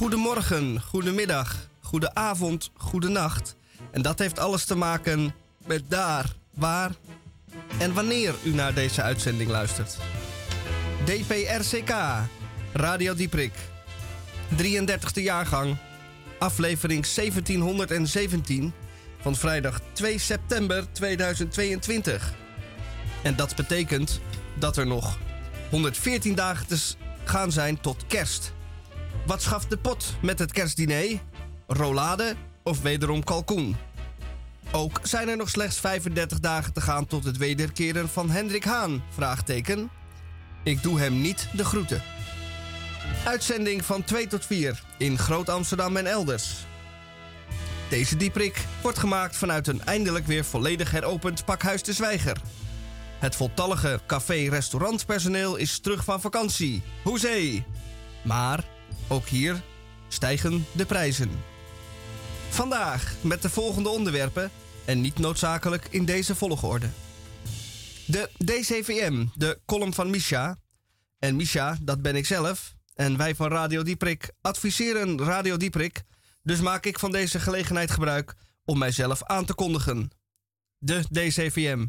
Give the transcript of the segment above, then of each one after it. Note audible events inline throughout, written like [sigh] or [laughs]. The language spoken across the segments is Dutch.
Goedemorgen, goedemiddag, goedenavond, nacht. En dat heeft alles te maken met daar, waar en wanneer u naar deze uitzending luistert. DPRCK, Radio Dieprik, 33e jaargang, aflevering 1717 van vrijdag 2 september 2022. En dat betekent dat er nog 114 dagen te gaan zijn tot kerst. Wat schaft de pot met het kerstdiner? Rolade of wederom kalkoen? Ook zijn er nog slechts 35 dagen te gaan tot het wederkeren van Hendrik Haan? Vraagteken. Ik doe hem niet de groeten. Uitzending van 2 tot 4 in Groot Amsterdam en elders. Deze dieprik wordt gemaakt vanuit een eindelijk weer volledig heropend pakhuis de Zwijger. Het voltallige café-restaurantpersoneel is terug van vakantie. Hoezee! Maar ook hier stijgen de prijzen. Vandaag met de volgende onderwerpen en niet noodzakelijk in deze volgorde. De DCVM, de column van Misha. En Misha, dat ben ik zelf. En wij van Radio Dieprik adviseren Radio Dieprik. Dus maak ik van deze gelegenheid gebruik om mijzelf aan te kondigen. De DCVM.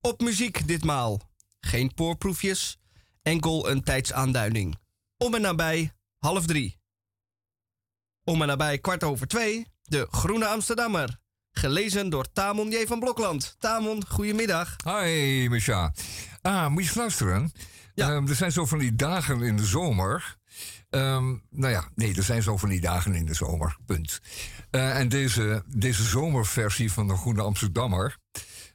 Op muziek ditmaal. Geen poorproefjes, enkel een tijdsaanduiding. Om en nabij half drie. Om en nabij kwart over twee, de Groene Amsterdammer. Gelezen door Tamon J. van Blokland. Tamon, goedemiddag. Hi, Misha. Ah, moet je luisteren? Ja. Ehm, er zijn zo van die dagen in de zomer. Um, nou ja, nee, er zijn zo van die dagen in de zomer. Punt. Uh, en deze, deze zomerversie van de Groene Amsterdammer.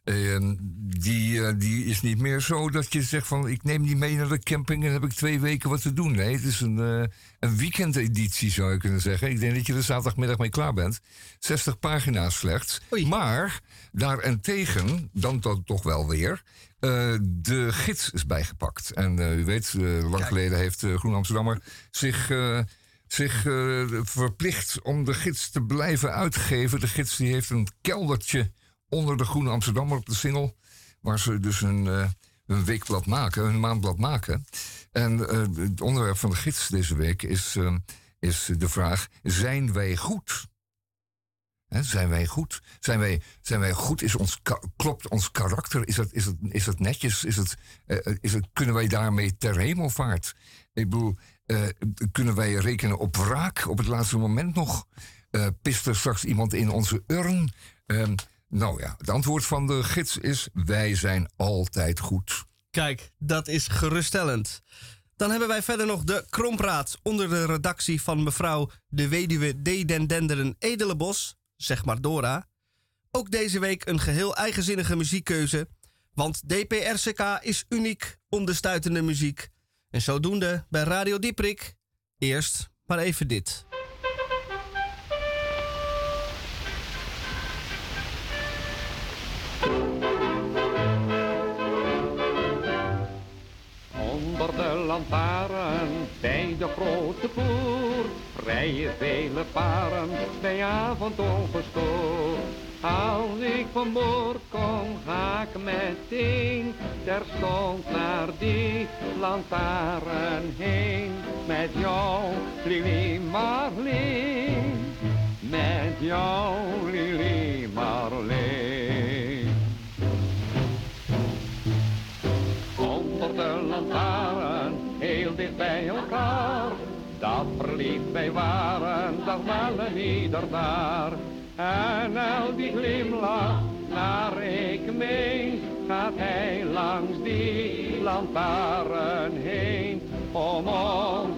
Uh, die, uh, die is niet meer zo dat je zegt van ik neem die mee naar de camping en heb ik twee weken wat te doen. Nee, het is een, uh, een weekendeditie zou je kunnen zeggen. Ik denk dat je er zaterdagmiddag mee klaar bent. 60 pagina's slechts. Oei. Maar daarentegen, dan toch wel weer, de gids is bijgepakt. En u weet, lang geleden heeft Groen Amsterdammer zich zich verplicht om de gids te blijven uitgeven. De gids die heeft een keldertje onder de Groene Amsterdammer op de single. Waar ze dus een, uh, een weekblad maken, een maandblad maken. En uh, het onderwerp van de gids deze week is, uh, is de vraag: zijn wij goed? Zijn wij goed? Zijn wij, zijn wij goed? Is ons, klopt ons karakter? Is het, is het, is het netjes? Is het, is het, kunnen wij daarmee ter hemelvaart? Ik bedoel, kunnen wij rekenen op wraak op het laatste moment nog? pist er straks iemand in onze urn? Nou ja, het antwoord van de gids is: wij zijn altijd goed. Kijk, dat is geruststellend. Dan hebben wij verder nog de Krompraat onder de redactie van mevrouw de weduwe D. Den Edelenbos, zeg maar Dora. Ook deze week een geheel eigenzinnige muziekkeuze, want DPRCK is uniek om de stuitende muziek. En zodoende bij Radio Dieprik. Eerst maar even dit. Rijden vele paren bij avond ongestoord. Als ik van boord kom, ga ik meteen terstond naar die lantaarn heen. Met jou, Lili Marleen. Met jou, Lili Marleen. Wij waren, dat wel ieder daar. En al die glimlach naar ik mee, gaat hij langs die lantaarn heen. Om ons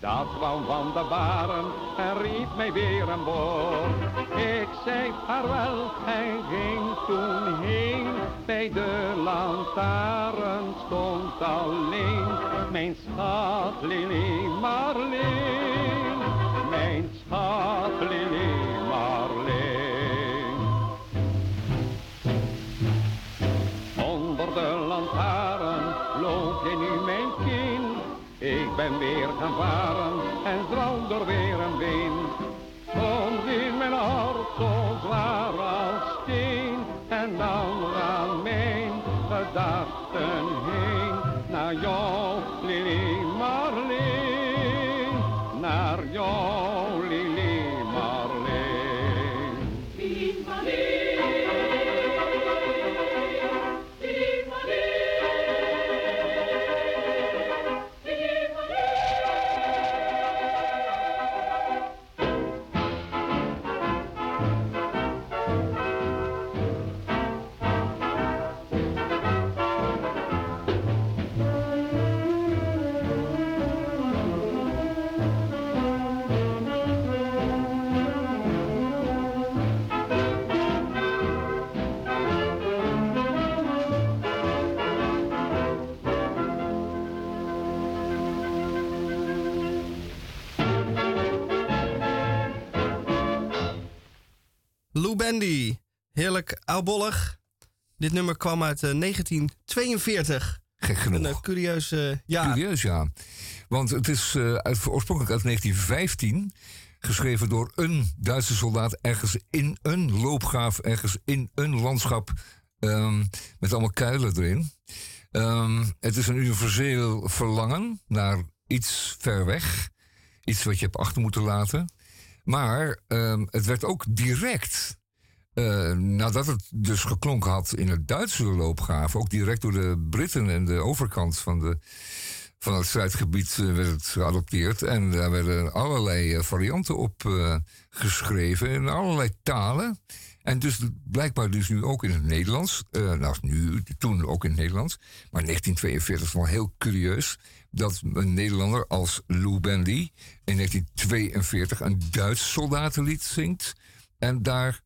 Dat kwam van de baren en riep mij weer aan boord. Ik zei vaarwel en ging toen heen bij de lantaarn stond alleen. Mijn schat Lili Marleen, mijn schat Ben weer gaan varen en droom door weer een wind. Soms is mijn hart zo zwaar als steen en dan gaan mijn gedachten heen naar jou, Lou Bendy, heerlijk oudbollig. Dit nummer kwam uit eh, 1942. Gek Een genoeg. uh, curieuze jaar. Curieus, ja. Want het is eh, uit, oorspronkelijk uit 1915. Geschreven door een Duitse soldaat ergens in een loopgraaf, ergens in een landschap. ehm, met allemaal kuilen erin. Ehm, het is een universeel verlangen naar iets ver weg. Iets wat je hebt achter moeten laten. Maar ehm, het werd ook direct eh, nadat het dus geklonken had in het Duitse loopgraaf, ook direct door de Britten en de overkant van, de, van het strijdgebied eh, werd het geadopteerd. En daar werden allerlei eh, varianten op geschreven in allerlei talen. En dus blijkbaar dus nu ook in het Nederlands. nou, nu, toen ook in het Nederlands. Maar 1942 is wel heel curieus dat een Nederlander als Lou Bendy in 1942 een Duits soldatenlied zingt. En daar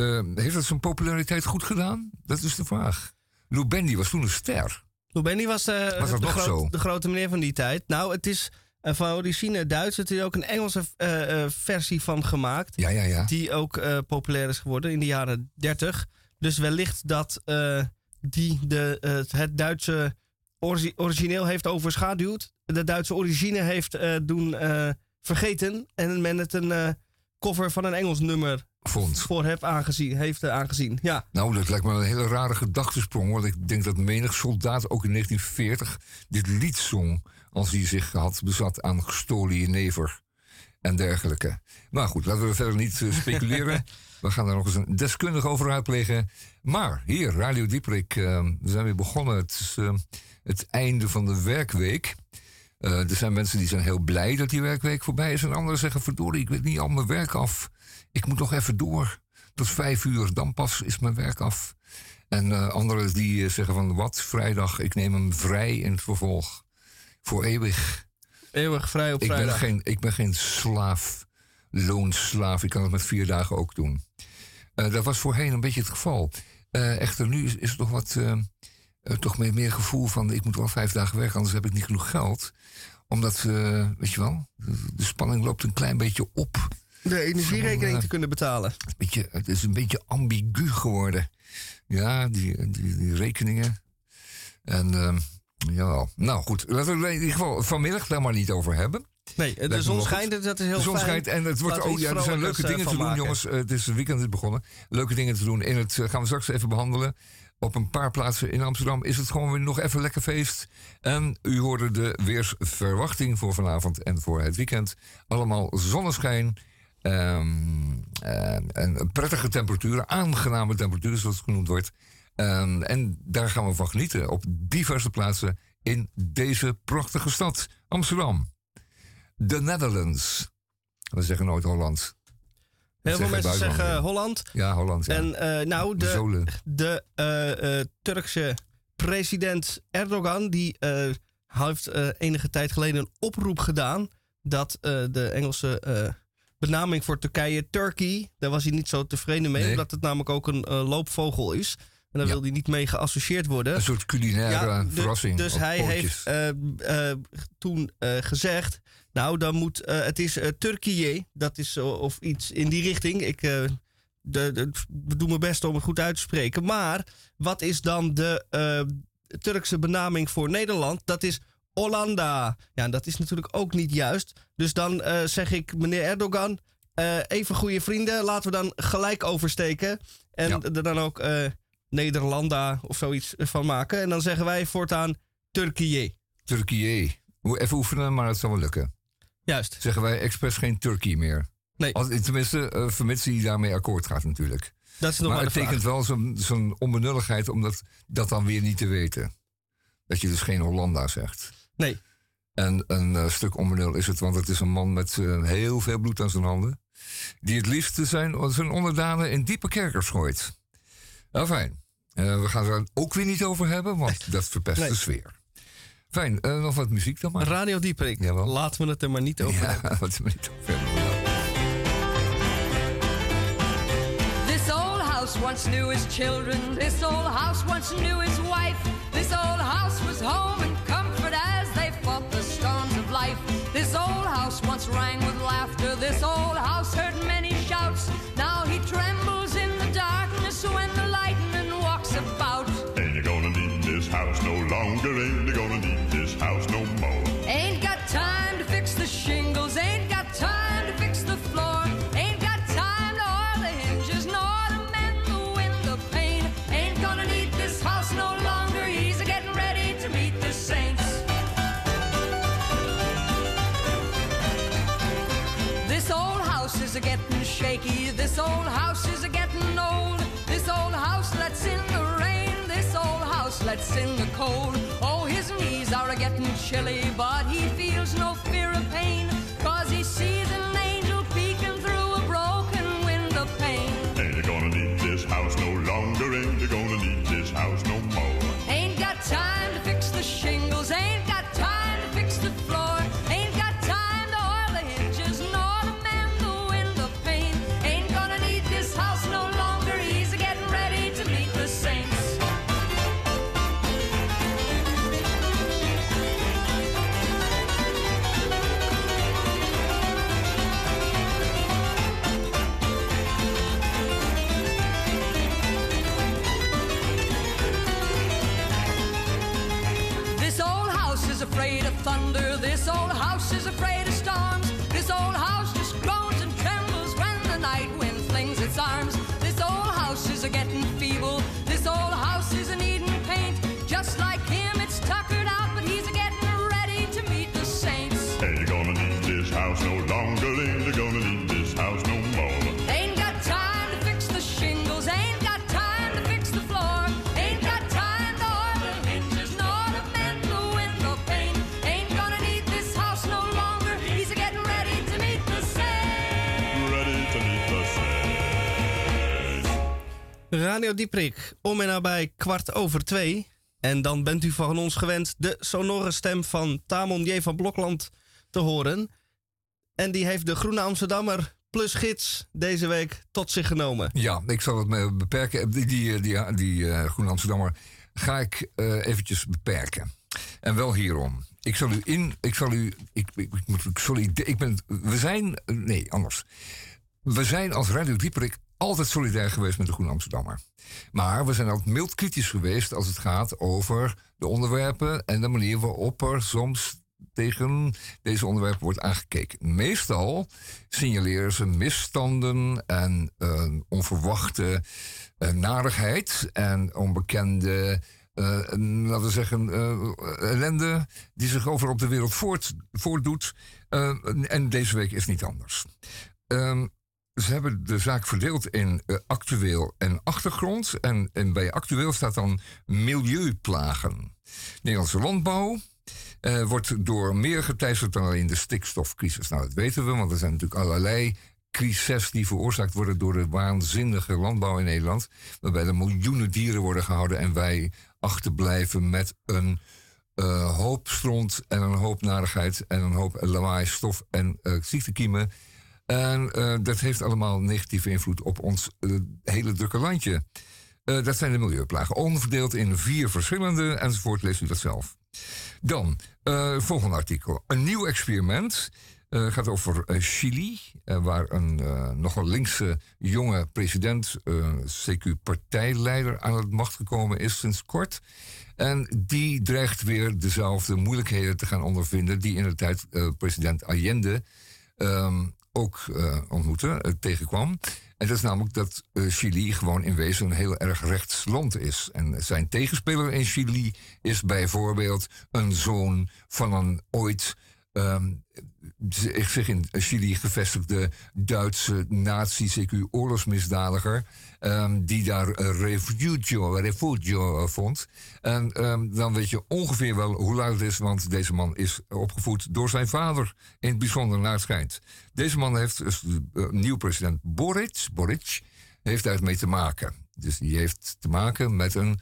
eh, heeft dat zijn populariteit goed gedaan? Dat is de vraag. Lou Bendy was toen een ster. Lou Bendy was, eh, Was dat de, groot- de grote meneer van die tijd. Nou, het is eh, van origine Duits. Het is ook een Engelse eh, versie van gemaakt. Ja, ja, ja. Die ook populair is geworden in de jaren 30. Dus wellicht dat die de, het Duitse origineel heeft overschaduwd. De Duitse origine heeft doen vergeten. En men het een cover van een Engels nummer Vond. voor heb aangezien, heeft aangezien. Ja, Nou, dat lijkt me een hele rare gedachtesprong. Want ik denk dat menig soldaat ook in 1940 dit lied zong. Als hij zich had bezat aan gestolen jenever en dergelijke. Maar goed, laten we verder niet eh, speculeren. [laughs] we gaan daar nog eens een deskundige over uitleggen. Maar hier, Radio Dieperik, eh, we zijn weer begonnen. Het is eh, het einde van de werkweek. Eh, er zijn mensen die zijn heel blij dat die werkweek voorbij is. En anderen zeggen, verdorie, ik weet niet al mijn werk af. Ik moet nog even door. Tot vijf uur, dan pas is mijn werk af. En eh, anderen die eh, zeggen van, wat, vrijdag, ik neem hem vrij in het vervolg. Voor eeuwig. eeuwig vrij op Ik ben, vrijdag. geen, ik ben geen slaaf, loonslaaf. Ik kan het met vier dagen ook doen. Eh, dat was voorheen een beetje het geval. Echter, nu is, is er toch wat... toch meer, meer gevoel van... ik moet wel vijf dagen werken, anders heb ik niet genoeg geld. Omdat, weet je wel... De, de spanning loopt een klein beetje op. De energierekening te kunnen betalen. Beetje, het is een beetje ambigu geworden. Ja, die, die, die rekeningen. En... ehm ja, nou goed. Laten we in ieder geval vanmiddag daar maar niet over hebben. Nee, de zon schijnt, dat is heel De zon fijn. schijnt en het wordt, oh ja, er zijn leuke eh, dingen te doen, maken. jongens. Het is het weekend is begonnen. Leuke dingen te doen. In het eh, gaan we straks even behandelen. Op een paar plaatsen in Amsterdam is het gewoon weer nog even lekker feest. En u hoorde de weersverwachting voor vanavond en voor het weekend. Allemaal zonneschijn. Ehm, en, en prettige temperaturen, aangename temperaturen zoals het genoemd wordt. Ehm, en daar gaan we van genieten op diverse plaatsen in deze prachtige stad, Amsterdam. The Netherlands. We zeggen nooit Holland. Heel veel mensen zeggen. Holland. Ja, Holland. Ja. En eh, nou, de, de eh, eh, Turkse president Erdogan... die eh, heeft eh, enige tijd geleden een oproep gedaan... dat eh, de Engelse eh, benaming voor Turkije, Turkey... daar was hij niet zo tevreden mee... Nee. omdat het namelijk ook een eh, loopvogel is. En daar Ja. wil hij niet mee geassocieerd worden. Een soort culinaire Ja, verrassing. Dus hij heeft eh, eh, toen gezegd. Nou, dan moet. het is Turkije. Dat is of iets in die richting. Ik de, de, doe mijn best om het goed uit te spreken. Maar wat is dan de Turkse benaming voor Nederland? Dat is Hollanda. Ja, dat is natuurlijk ook niet juist. Dus dan eh, zeg ik, meneer Erdogan. eh, even goede vrienden. Laten we dan gelijk oversteken. En Ja. er dan ook eh, Nederlanda of zoiets van maken. En dan zeggen wij voortaan Turkije. Turkije. Even oefenen, maar het zal wel lukken. Juist. Zeggen wij expres geen Turkije meer. Nee. Als, tenminste, eh vermits hij daarmee akkoord gaat natuurlijk. Dat is nog maar maar, het de vraag. tekent wel zo'n zo'n onbenulligheid om dat, dat dan weer niet te weten. Dat je dus geen Hollanda zegt. Nee. En een eh, stuk onbenul is het, want het is een man met eh, heel veel bloed aan zijn handen. Die het liefst zijn, zijn onderdanen in diepe kerkers gooit. Nou, fijn. Eh, we gaan het er ook weer niet over hebben, want dat verpest Nee. de sfeer. Fijn, eh, nog wat muziek dan maar. Radio Dieperik. Jawel. Laten we het er maar niet over hebben. Ja, wat we niet over hebben. This old house once knew his children. This old house once knew his wife. This old house was home house no longer? Ain't chilly, but he feels no Radio Dieprik, om en nabij kwart over twee. En dan bent u van ons gewend de sonore stem van Tamon J. van Blokland te horen. En die heeft de Groene Amsterdammer plus gids deze week tot zich genomen. Ja, ik zal het me beperken. Die, die, die, die eh, Groene Amsterdammer ga ik eh, eventjes beperken. En wel hierom. Ik zal u in. Ik zal u. Ik, ik, ik moet. Ik, ben. We zijn. eh, Nee, anders. We zijn als Radio Dieperik altijd solidair geweest met de Groene Amsterdammer. Maar we zijn altijd mild kritisch geweest als het gaat over de onderwerpen en de manier waarop er soms tegen deze onderwerpen wordt aangekeken. Meestal signaleren ze misstanden en eh, onverwachte eh, narigheid en onbekende, eh, laten we zeggen, ellende die zich overal op de wereld voort, voortdoet. Eh, en deze week is niet anders. Ehm, ze hebben de zaak verdeeld in eh, actueel en achtergrond. En, en bij actueel staat dan milieuplagen. Nederlandse landbouw eh, wordt door meer geteisterd dan alleen de stikstofcrisis. Nou, dat weten we, want er zijn natuurlijk allerlei crises die veroorzaakt worden door de waanzinnige landbouw in Nederland. Waarbij er miljoenen dieren worden gehouden en wij achterblijven met een eh, hoop stront en een hoop narigheid en een hoop lawaai, stof en ziektekiemen. En eh, dat heeft allemaal negatieve invloed op ons eh, hele drukke landje. Eh, dat zijn de milieuplagen. Onverdeeld in vier verschillende, enzovoort, leest u dat zelf. Dan, volgende artikel. Een nieuw experiment. Gaat over Chili, waar een nogal linkse jonge president, CQ-partijleider, aan het macht gekomen is sinds kort. En die dreigt weer dezelfde moeilijkheden te gaan ondervinden die in de tijd president Allende um, ook ontmoette, tegenkwam. En dat is namelijk dat uh, Chili gewoon in wezen een heel erg rechts land is. En zijn tegenspeler in Chili is bijvoorbeeld een zoon van een ooit um, zich in Chili gevestigde Duitse nazi-CQ-oorlogsmisdadiger. Um, die daar refugio, refugio vond. En um, dan weet je ongeveer wel hoe laat het is, want deze man is opgevoed door zijn vader. In het bijzonder naar schijnt. Deze man heeft, dus, nieuw president Boric, Boric, heeft daar mee te maken. Dus die heeft te maken met een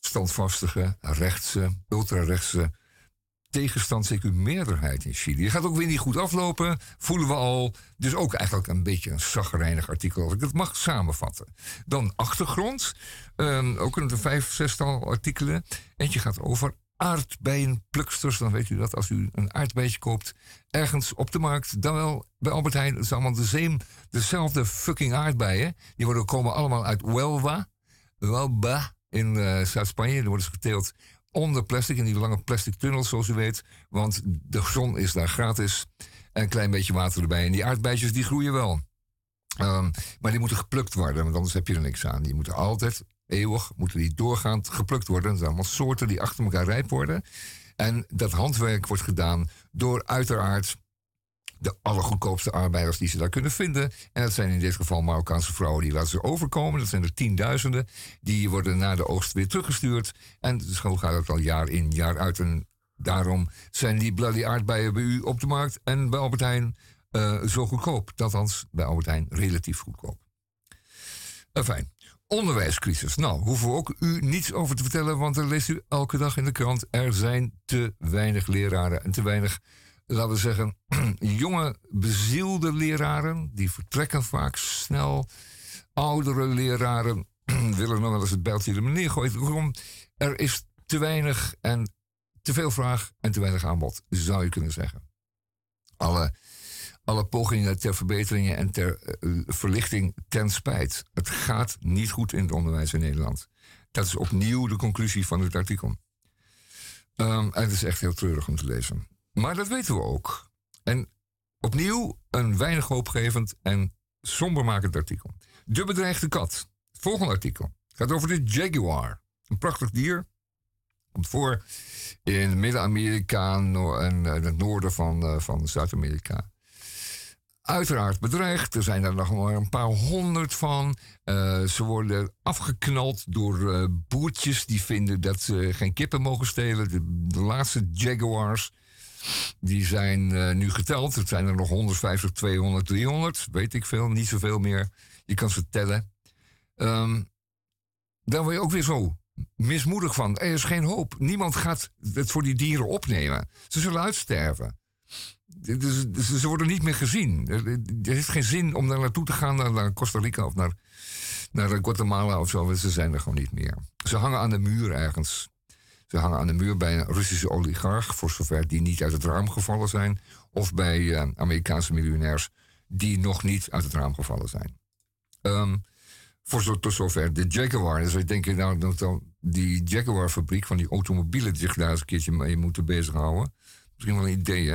standvastige, rechtse, ultrarechtse tegenstand, zeker meerderheid in Chili. Het gaat ook weer niet goed aflopen, voelen we al. Dus ook eigenlijk een beetje een zagrijnig artikel, als ik dat mag samenvatten. Dan achtergrond, um, ook een vijf, zestal artikelen. Eentje gaat over aardbeienpluksters. Dan weet u dat als u een aardbeidje koopt ergens op de markt, dan wel bij Albert Heijn. Het is allemaal de dezelfde fucking aardbeien. Die worden, komen allemaal uit Huelva, Huelva in uh, Zuid-Spanje. Die worden ze geteeld onder plastic, in die lange plastic tunnels, zoals u weet. Want de zon is daar gratis. En een klein beetje water erbij. En die aardbeidjes die groeien wel. Um, maar die moeten geplukt worden, want anders heb je er niks aan. Die moeten altijd, eeuwig, moeten die doorgaand geplukt worden. Dat zijn allemaal soorten die achter elkaar rijp worden. En dat handwerk wordt gedaan door uiteraard de allergoedkoopste arbeiders die ze daar kunnen vinden. En dat zijn in dit geval Marokkaanse vrouwen die laten ze overkomen. Dat zijn er tienduizenden. Die worden na de oogst weer teruggestuurd. En zo gaat het al jaar in, jaar uit. En daarom zijn die bloody aardbeien bij u op de markt en bij Albert Heijn uh, zo goedkoop. Althans, bij Albert Heijn relatief goedkoop. Fijn. Onderwijscrisis. Nou, hoeven we ook u niets over te vertellen, want er leest u elke dag in de krant. Er zijn te weinig leraren en te weinig laten we zeggen, [clears throat] jonge, bezielde leraren. Die vertrekken vaak snel. Oudere leraren [clears throat] willen nog wel eens het bijltje er neer gooien. Er is te weinig en te veel vraag en te weinig aanbod, zou je kunnen zeggen. Alle, alle pogingen ter verbeteringen en ter uh, verlichting ten spijt. Het gaat niet goed in het onderwijs in Nederland. Dat is opnieuw de conclusie van het artikel. En het is echt heel treurig om te lezen. Maar dat weten we ook. En opnieuw een weinig hoopgevend en sombermakend artikel. De bedreigde kat. Volgende artikel. Gaat over de jaguar. Een prachtig dier. Komt voor in Midden-Amerika en het noorden van, uh, van Zuid-Amerika. Uiteraard bedreigd. Er zijn er nog maar een paar honderd van. Uh, ze worden afgeknald door boertjes die vinden dat ze geen kippen mogen stelen. De laatste jaguars die zijn uh, nu geteld. Het zijn er nog 150, 200, 300. Weet ik veel, niet zoveel meer. Je kan ze tellen. Um, daar word je ook weer zo mismoedig van. Er is geen hoop. Niemand gaat het voor die dieren opnemen. Ze zullen uitsterven. Ze worden niet meer gezien. Er is geen zin om daar naartoe te gaan, naar Costa Rica of naar, naar Guatemala of zo. Ze zijn er gewoon niet meer. Ze hangen aan de muur ergens. Ze hangen aan de muur bij een Russische oligarch, voor zover die niet uit het raam gevallen zijn. Of bij uh, Amerikaanse miljonairs die nog niet uit het raam gevallen zijn. Um, voor zover de Jaguar. Dus ik denk nou, dat die Jaguar-fabriek van die automobielen zich daar eens een keertje mee moeten bezighouden. Misschien wel een idee,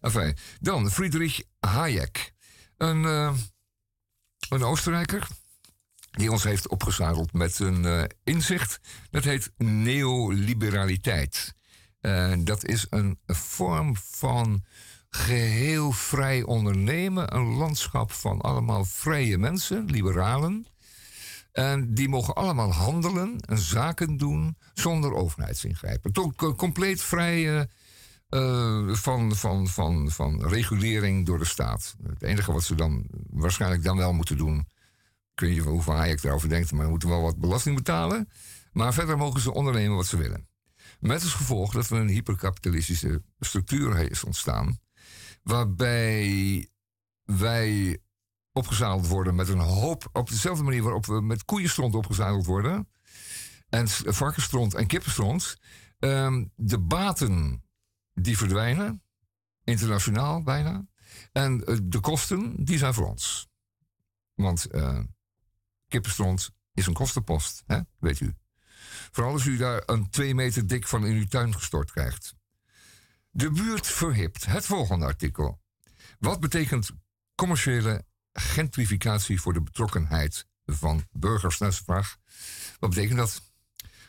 hè? Dan Friedrich Hayek. Een, uh, een Oostenrijker die ons heeft opgezadeld met een uh, inzicht. Dat heet neoliberaliteit. Uh, dat is een vorm van geheel vrij ondernemen. Een landschap van allemaal vrije mensen, liberalen. En die mogen allemaal handelen en zaken doen zonder overheidsingrijpen. Toch compleet vrij uh, van, van, van, van regulering door de staat. Het enige wat ze dan waarschijnlijk dan wel moeten doen ik weet niet erover denkt, maar we moeten wel wat belasting betalen. Maar verder mogen ze ondernemen wat ze willen. Met als gevolg dat er een hyperkapitalistische structuur is ontstaan. Waarbij wij opgezadeld worden met een hoop, op dezelfde manier waarop we met koeienstront opgezadeld worden, en varkensstront en kippenstront, um, de baten die verdwijnen, internationaal bijna, en eh, de kosten, die zijn voor ons. Want uh, kippenstront is een kostenpost, hè? weet u. Vooral als u daar een twee meter dik van in uw tuin gestort krijgt. De buurt verhipt. Het volgende artikel. Wat betekent commerciële gentrificatie voor de betrokkenheid van burgers? Dat is de vraag. Wat betekent dat?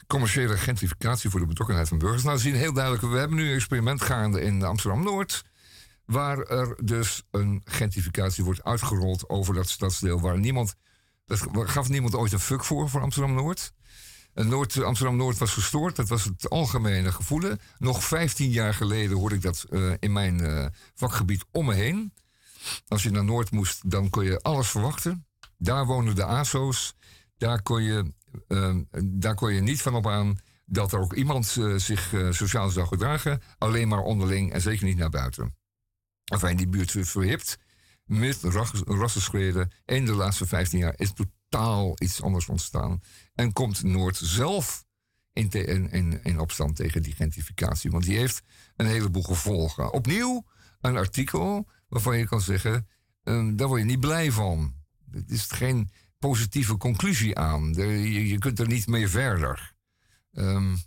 Commerciële gentrificatie voor de betrokkenheid van burgers. Nou, we zien heel duidelijk, we hebben nu een experiment gaande in Amsterdam-Noord. Waar er dus een gentrificatie wordt uitgerold over dat stadsdeel waar niemand. Dat gaf niemand ooit een fuck voor, voor Amsterdam-Noord. Noord, Amsterdam-Noord was gestoord. Dat was het algemene gevoel. Nog 15 jaar geleden hoorde ik dat uh, in mijn uh, vakgebied om me heen. Als je naar Noord moest, dan kon je alles verwachten. Daar woonden de ASO's. Daar kon je, uh, daar kon je niet van op aan dat er ook iemand uh, zich sociaal zou gedragen. Alleen maar onderling en zeker niet naar buiten. Enfin, die buurt verhipt met rassenschreden. In de laatste 15 jaar is totaal iets anders ontstaan. En komt Noord zelf in, in, in, opstand tegen die gentrificatie. Want die heeft een heleboel gevolgen. Opnieuw een artikel waarvan je kan zeggen: um, daar word je niet blij van. Het is geen positieve conclusie aan. je, je, kunt er niet mee verder. Um,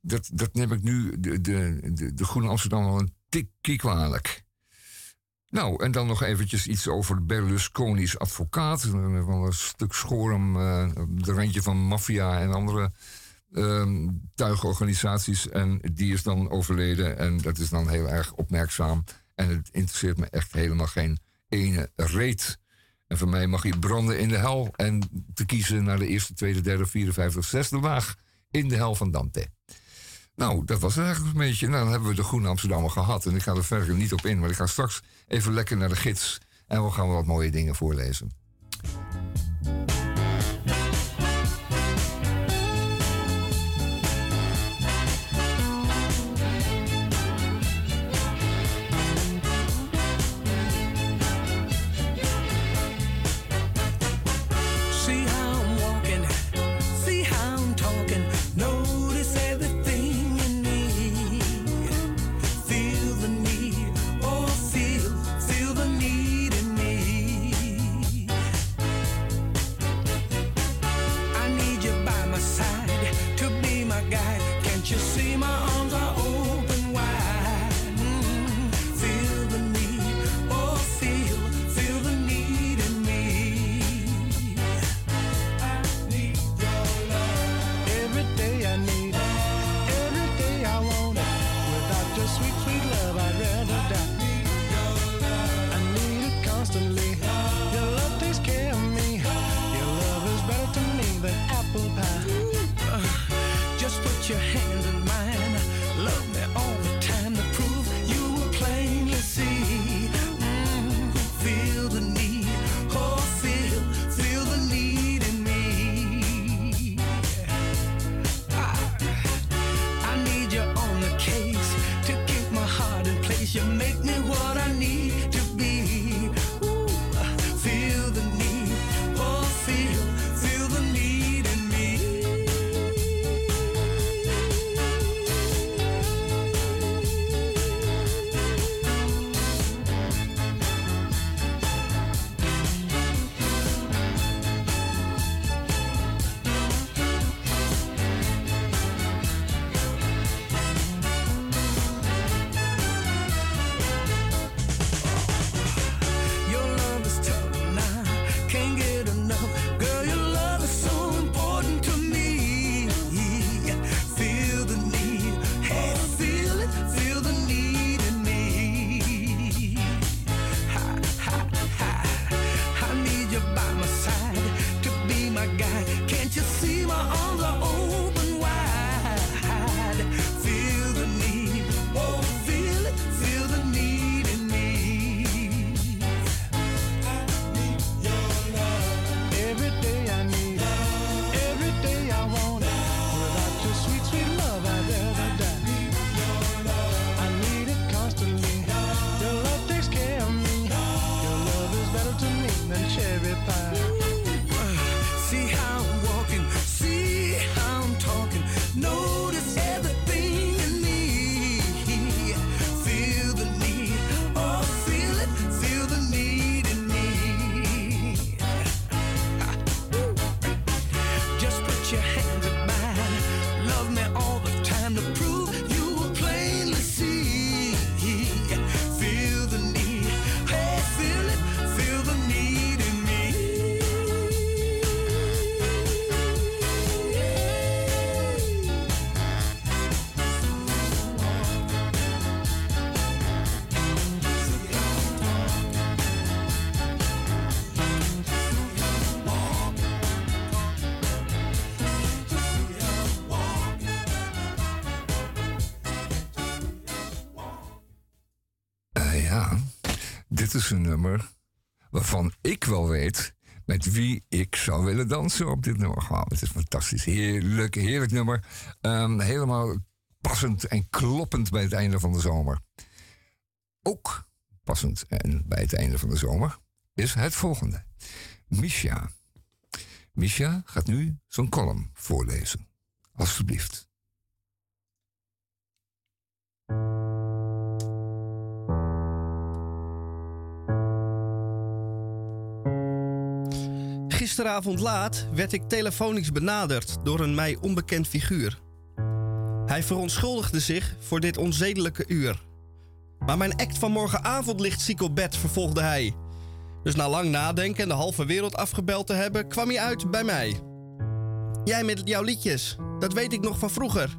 dat, dat neem ik nu de, de, de, de Groene Amsterdam wel een tikkie kwalijk. Nou, en dan nog eventjes iets over Berlusconi's advocaat. Van een stuk schorum, uh, de randje van maffia en andere uh, tuigorganisaties. En die is dan overleden. En dat is dan heel erg opmerkzaam. En het interesseert me echt helemaal geen ene reet. En voor mij mag hij branden in de hel. En te kiezen naar de eerste, tweede, derde, vierde, vijfde, zesde laag in de hel van Dante. Nou, dat was eigenlijk een beetje. Nou, dan hebben we de Groene Amsterdammer gehad. En ik ga er verder niet op in, maar ik ga straks even lekker naar de gids. En we gaan wat mooie dingen voorlezen. and cherry pie. Wel weet met wie ik zou willen dansen op dit nummer. Het is fantastisch. Heerlijk, heerlijk nummer. Um, helemaal passend en kloppend bij het einde van de zomer. Ook passend en bij het einde van de zomer is het volgende. Misha. Misha gaat nu zo'n column voorlezen. Alsjeblieft. Gisteravond laat werd ik telefonisch benaderd door een mij onbekend figuur. Hij verontschuldigde zich voor dit onzedelijke uur. Maar mijn act van morgenavond ligt ziek op bed, vervolgde hij. Dus na lang nadenken en de halve wereld afgebeld te hebben, kwam hij uit bij mij. Jij met jouw liedjes, dat weet ik nog van vroeger.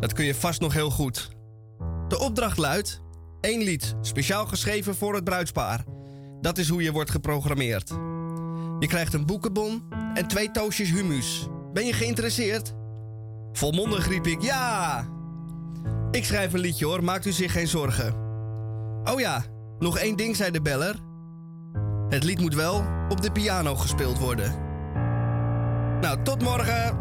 Dat kun je vast nog heel goed. De opdracht luidt: één lied, speciaal geschreven voor het bruidspaar. Dat is hoe je wordt geprogrammeerd. Je krijgt een boekenbon en twee toosjes humus. Ben je geïnteresseerd? Volmondig riep ik ja. Ik schrijf een liedje hoor, maakt u zich geen zorgen. Oh ja, nog één ding, zei de beller. Het lied moet wel op de piano gespeeld worden. Nou, tot morgen.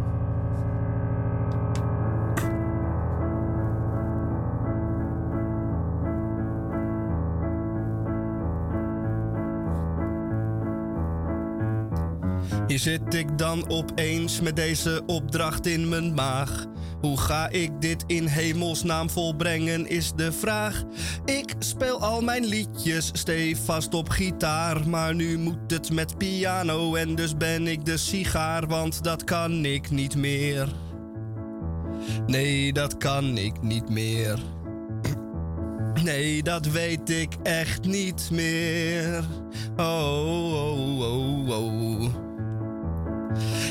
Zit ik dan opeens met deze opdracht in mijn maag. Hoe ga ik dit in hemelsnaam volbrengen is de vraag. Ik speel al mijn liedjes stevast op gitaar, maar nu moet het met piano en dus ben ik de sigaar, want dat kan ik niet meer. Nee, dat kan ik niet meer. Nee, dat weet ik echt niet meer. Oh, oh, oh, oh.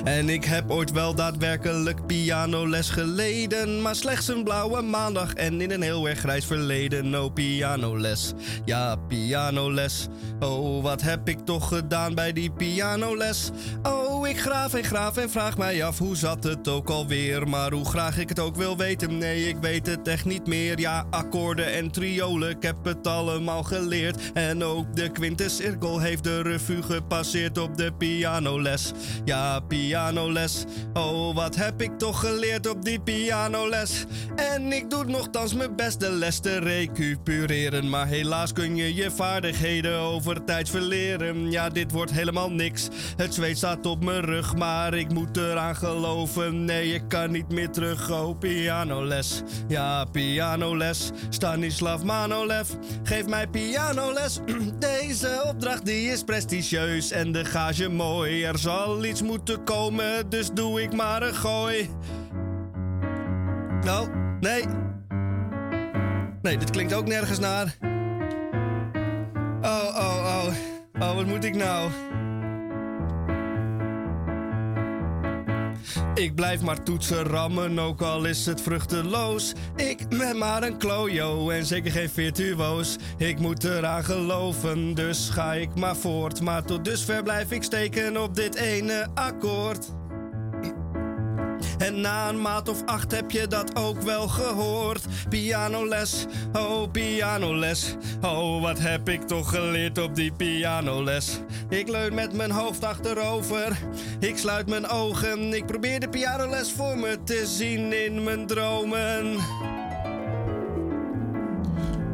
En ik heb ooit wel daadwerkelijk pianoles geleden. Maar slechts een blauwe maandag en in een heel erg grijs verleden. Oh, pianoles. Ja, pianoles. Oh, wat heb ik toch gedaan bij die pianoles? Oh, ik graaf en graaf en vraag mij af hoe zat het ook alweer. Maar hoe graag ik het ook wil weten, nee, ik weet het echt niet meer. Ja, akkoorden en triolen, ik heb het allemaal geleerd. En ook de quintescirkel heeft de revue gepasseerd op de pianoles. Ja, pianoles. Oh, wat heb ik toch geleerd op die pianoles. En ik doe nogthans mijn best les te recupereren. Maar helaas kun je je vaardigheden over tijd verleren. Ja, dit wordt helemaal niks. Het zweet staat op mijn rug, maar ik moet eraan geloven. Nee, ik kan niet meer terug. Oh, pianoles. Ja, pianoles. Stanislav Manolev, geef mij pianoles. [clears throat] Deze opdracht die is prestigieus en de gage mooi. Er zal iets moeten komen, dus doe ik maar een gooi. Nou, nee. Nee, dit klinkt ook nergens naar. Oh, oh, oh. Oh, wat moet ik nou? Ik blijf maar toetsen rammen, ook al is het vruchteloos. Ik ben maar een klojo en zeker geen virtuoos. Ik moet eraan geloven, dus ga ik maar voort. Maar tot dusver blijf ik steken op dit ene akkoord. En na een maat of acht heb je dat ook wel gehoord. Pianoles, oh pianoles. Oh, wat heb ik toch geleerd op die pianoles. Ik leun met mijn hoofd achterover. Ik sluit mijn ogen. Ik probeer de pianoles voor me te zien in mijn dromen.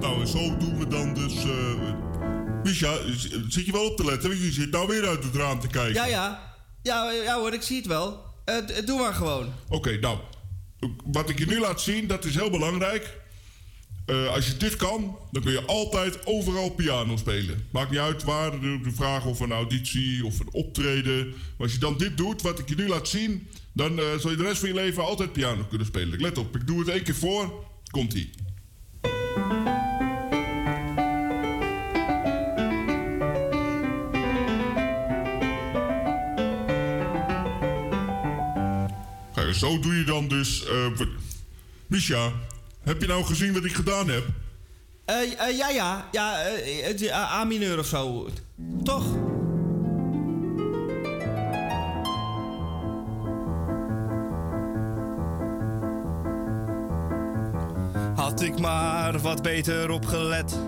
Nou, en zo doen we dan dus... Uh, Misha, zit je wel op te letten? Want je zit nou weer uit het raam te kijken. Ja, ja. Ja, ja hoor, ik zie het wel. Uh, doe maar gewoon. Oké, nou. Wat ik je nu laat zien, dat is heel belangrijk. Uh, als je dit kan, dan kun je altijd overal piano spelen. Maakt niet uit waar, de, vraag of een auditie of een optreden. Maar als je dan dit doet, wat ik je nu laat zien... dan uh, zal je de rest van je leven altijd piano kunnen spelen. Let op, ik doe het één keer voor. Komt-ie. Zo doe je dan dus. Uh, Misha, heb je nou gezien wat ik gedaan heb? Uh, uh, ja, ja. Ja, uh, A-mineur of zo. Toch? Had ik maar wat beter opgelet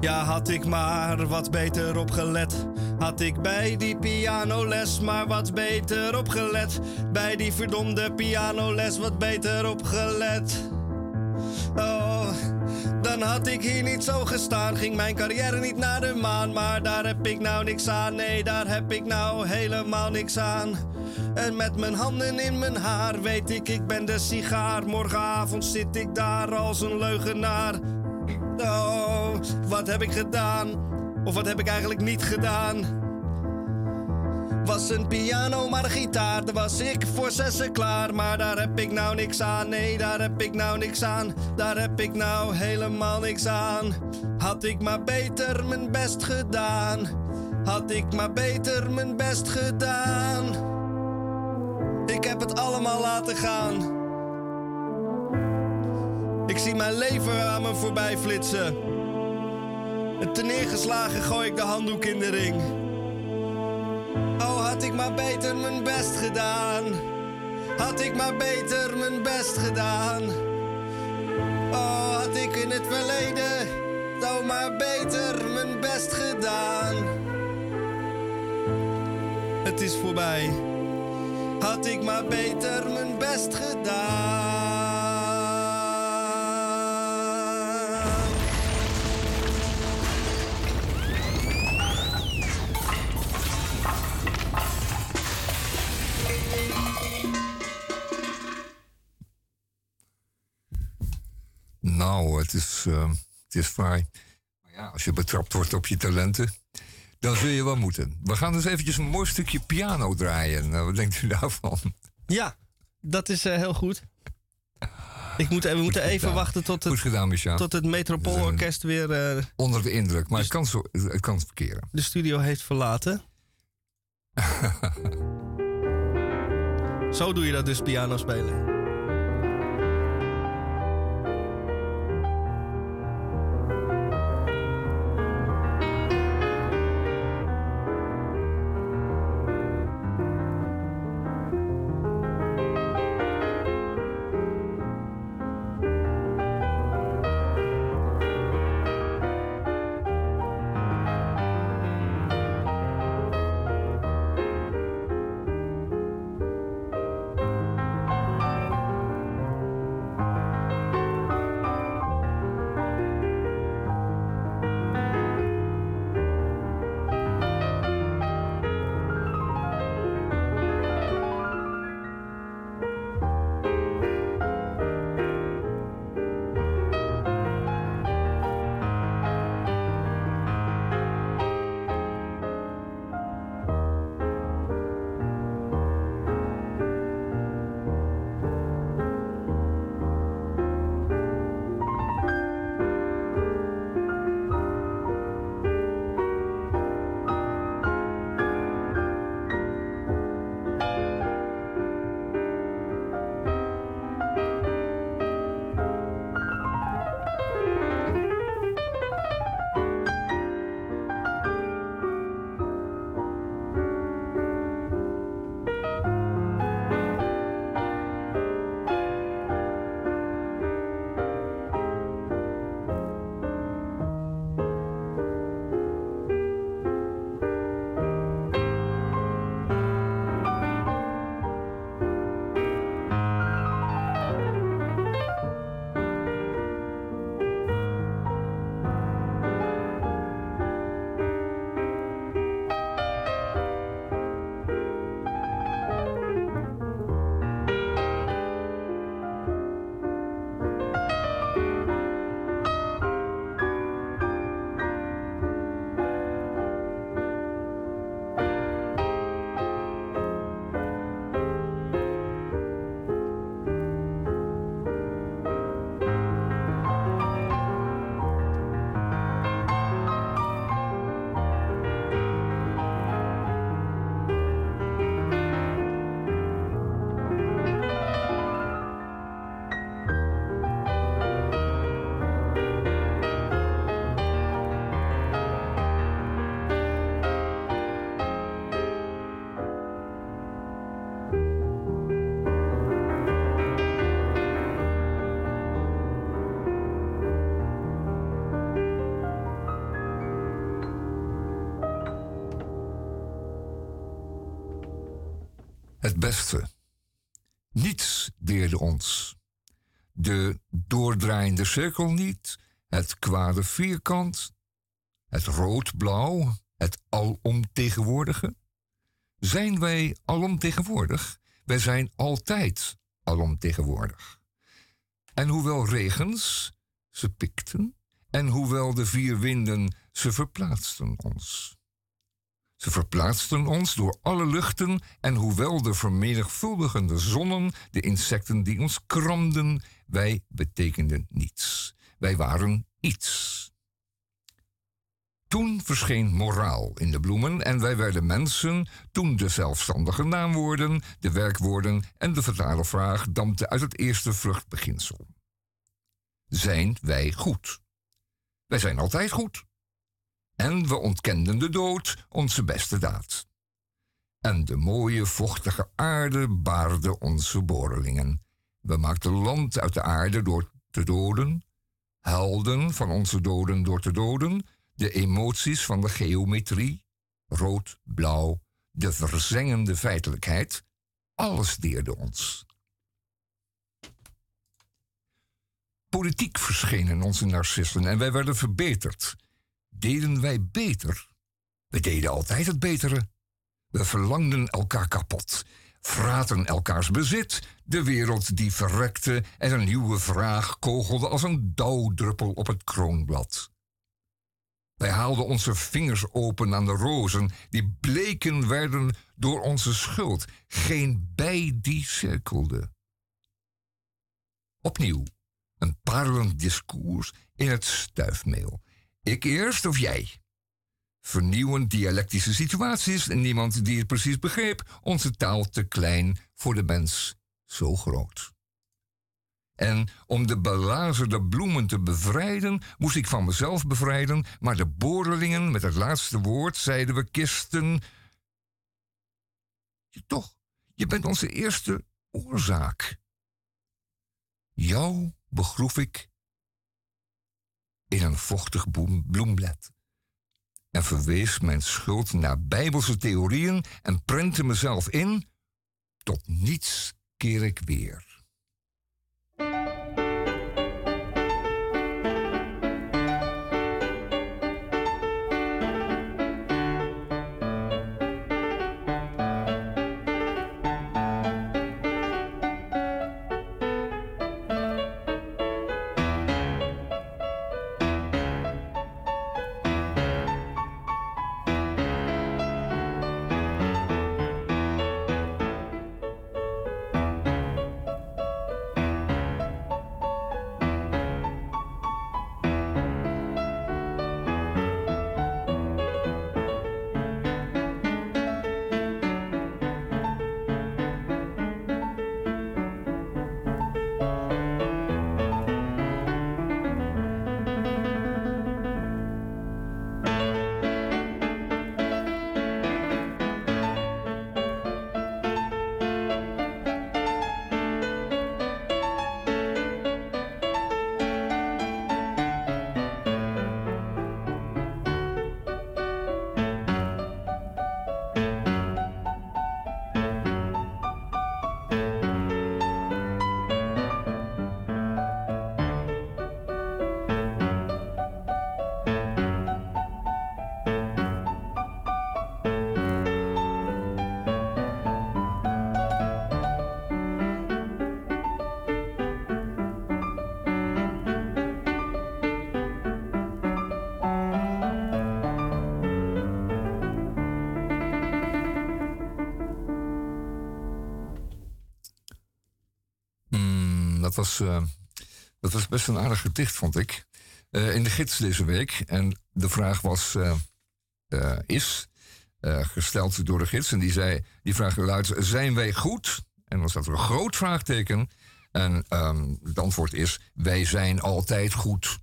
Ja, had ik maar wat beter opgelet. Had ik bij die pianoles maar wat beter opgelet. Bij die verdomde pianoles wat beter opgelet. Oh, dan had ik hier niet zo gestaan. Ging mijn carrière niet naar de maan. Maar daar heb ik nou niks aan. Nee, daar heb ik nou helemaal niks aan. En met mijn handen in mijn haar weet ik, ik ben de sigaar. Morgenavond zit ik daar als een leugenaar. Oh, wat heb ik gedaan? Of wat heb ik eigenlijk niet gedaan? Was een piano, maar een gitaar, daar was ik voor zessen klaar. Maar daar heb ik nou niks aan, nee, daar heb ik nou niks aan. Daar heb ik nou helemaal niks aan. Had ik maar beter mijn best gedaan. Had ik maar beter mijn best gedaan. Ik heb het allemaal laten gaan. Ik zie mijn leven aan me voorbij flitsen. En te neergeslagen gooi ik de handdoek in de ring. Oh, had ik maar beter mijn best gedaan. Had ik maar beter mijn best gedaan. Oh, had ik in het verleden zo maar beter mijn best gedaan. Het is voorbij. Had ik maar beter mijn best gedaan. Het is, uh, het is fraai. Maar ja, als je betrapt wordt op je talenten, dan zul je wel moeten. We gaan dus eventjes een mooi stukje piano draaien. Nou, wat denkt u daarvan? Ja, dat is uh, heel goed. Ik moet, we moeten even wachten tot het, gedaan, tot het Metropoolorkest weer... Uh, onder de indruk, maar dus, het, kan zo, het kan verkeren. De studio heeft verlaten. [laughs] zo doe je dat dus, piano spelen. Het beste. Niets deerde ons. De doordraaiende cirkel niet, het kwade vierkant, het rood-blauw, het alomtegenwoordige. Zijn wij alomtegenwoordig? Wij zijn altijd alomtegenwoordig. En hoewel regens ze pikten, en hoewel de vier winden ze verplaatsten ons. Ze verplaatsten ons door alle luchten en hoewel de vermenigvuldigende zonnen de insecten die ons kramden, wij betekenden niets. Wij waren iets. Toen verscheen moraal in de bloemen en wij werden mensen. Toen de zelfstandige naamwoorden, de werkwoorden en de vertalenvraag dampten uit het eerste vruchtbeginsel. Zijn wij goed? Wij zijn altijd goed. En we ontkenden de dood, onze beste daad. En de mooie vochtige aarde baarde onze borrelingen. We maakten land uit de aarde door te doden, helden van onze doden door te doden, de emoties van de geometrie, rood, blauw, de verzengende feitelijkheid, alles deerde ons. Politiek verscheen in onze narcissen en wij werden verbeterd. Deden wij beter? We deden altijd het betere. We verlangden elkaar kapot, vraten elkaars bezit, de wereld die verrekte en een nieuwe vraag kogelde als een dauwdruppel op het kroonblad. Wij haalden onze vingers open aan de rozen, die bleken werden door onze schuld. Geen bij die cirkelde. Opnieuw, een parelend discours in het stuifmeel. Ik eerst of jij? Vernieuwend dialectische situaties, niemand die het precies begreep, onze taal te klein voor de mens zo groot. En om de belazerde bloemen te bevrijden, moest ik van mezelf bevrijden, maar de boorlingen met het laatste woord zeiden we kisten. Toch, je bent onze eerste oorzaak. Jou begroef ik in een vochtig bloemblad en verwees mijn schuld naar bijbelse theorieën en prentte mezelf in. Tot niets keer ik weer. Uh, dat was best een aardig gedicht, vond ik. Uh, in de gids deze week. En de vraag was, uh, is, gesteld door de gids. En die, zei, die vraag luidt, zijn wij goed? En dan staat er een groot vraagteken. En um, het antwoord is, wij zijn altijd goed.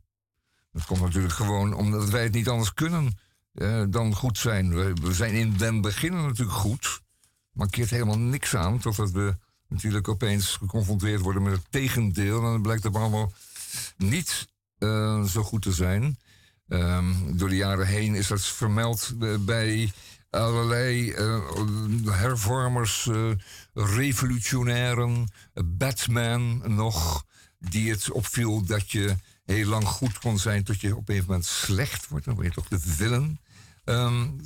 Dat komt natuurlijk gewoon omdat wij het niet anders kunnen dan goed zijn. We, we, zijn in den beginnen natuurlijk goed. Maar keert helemaal niks aan totdat we natuurlijk opeens geconfronteerd worden met het tegendeel. En dan blijkt het allemaal niet uh, zo goed te zijn. Um, door de jaren heen is dat vermeld bij allerlei hervormers, revolutionairen, Batman nog, die het opviel dat je heel lang goed kon zijn tot je op een moment slecht wordt. Dan word je toch de villain. Um,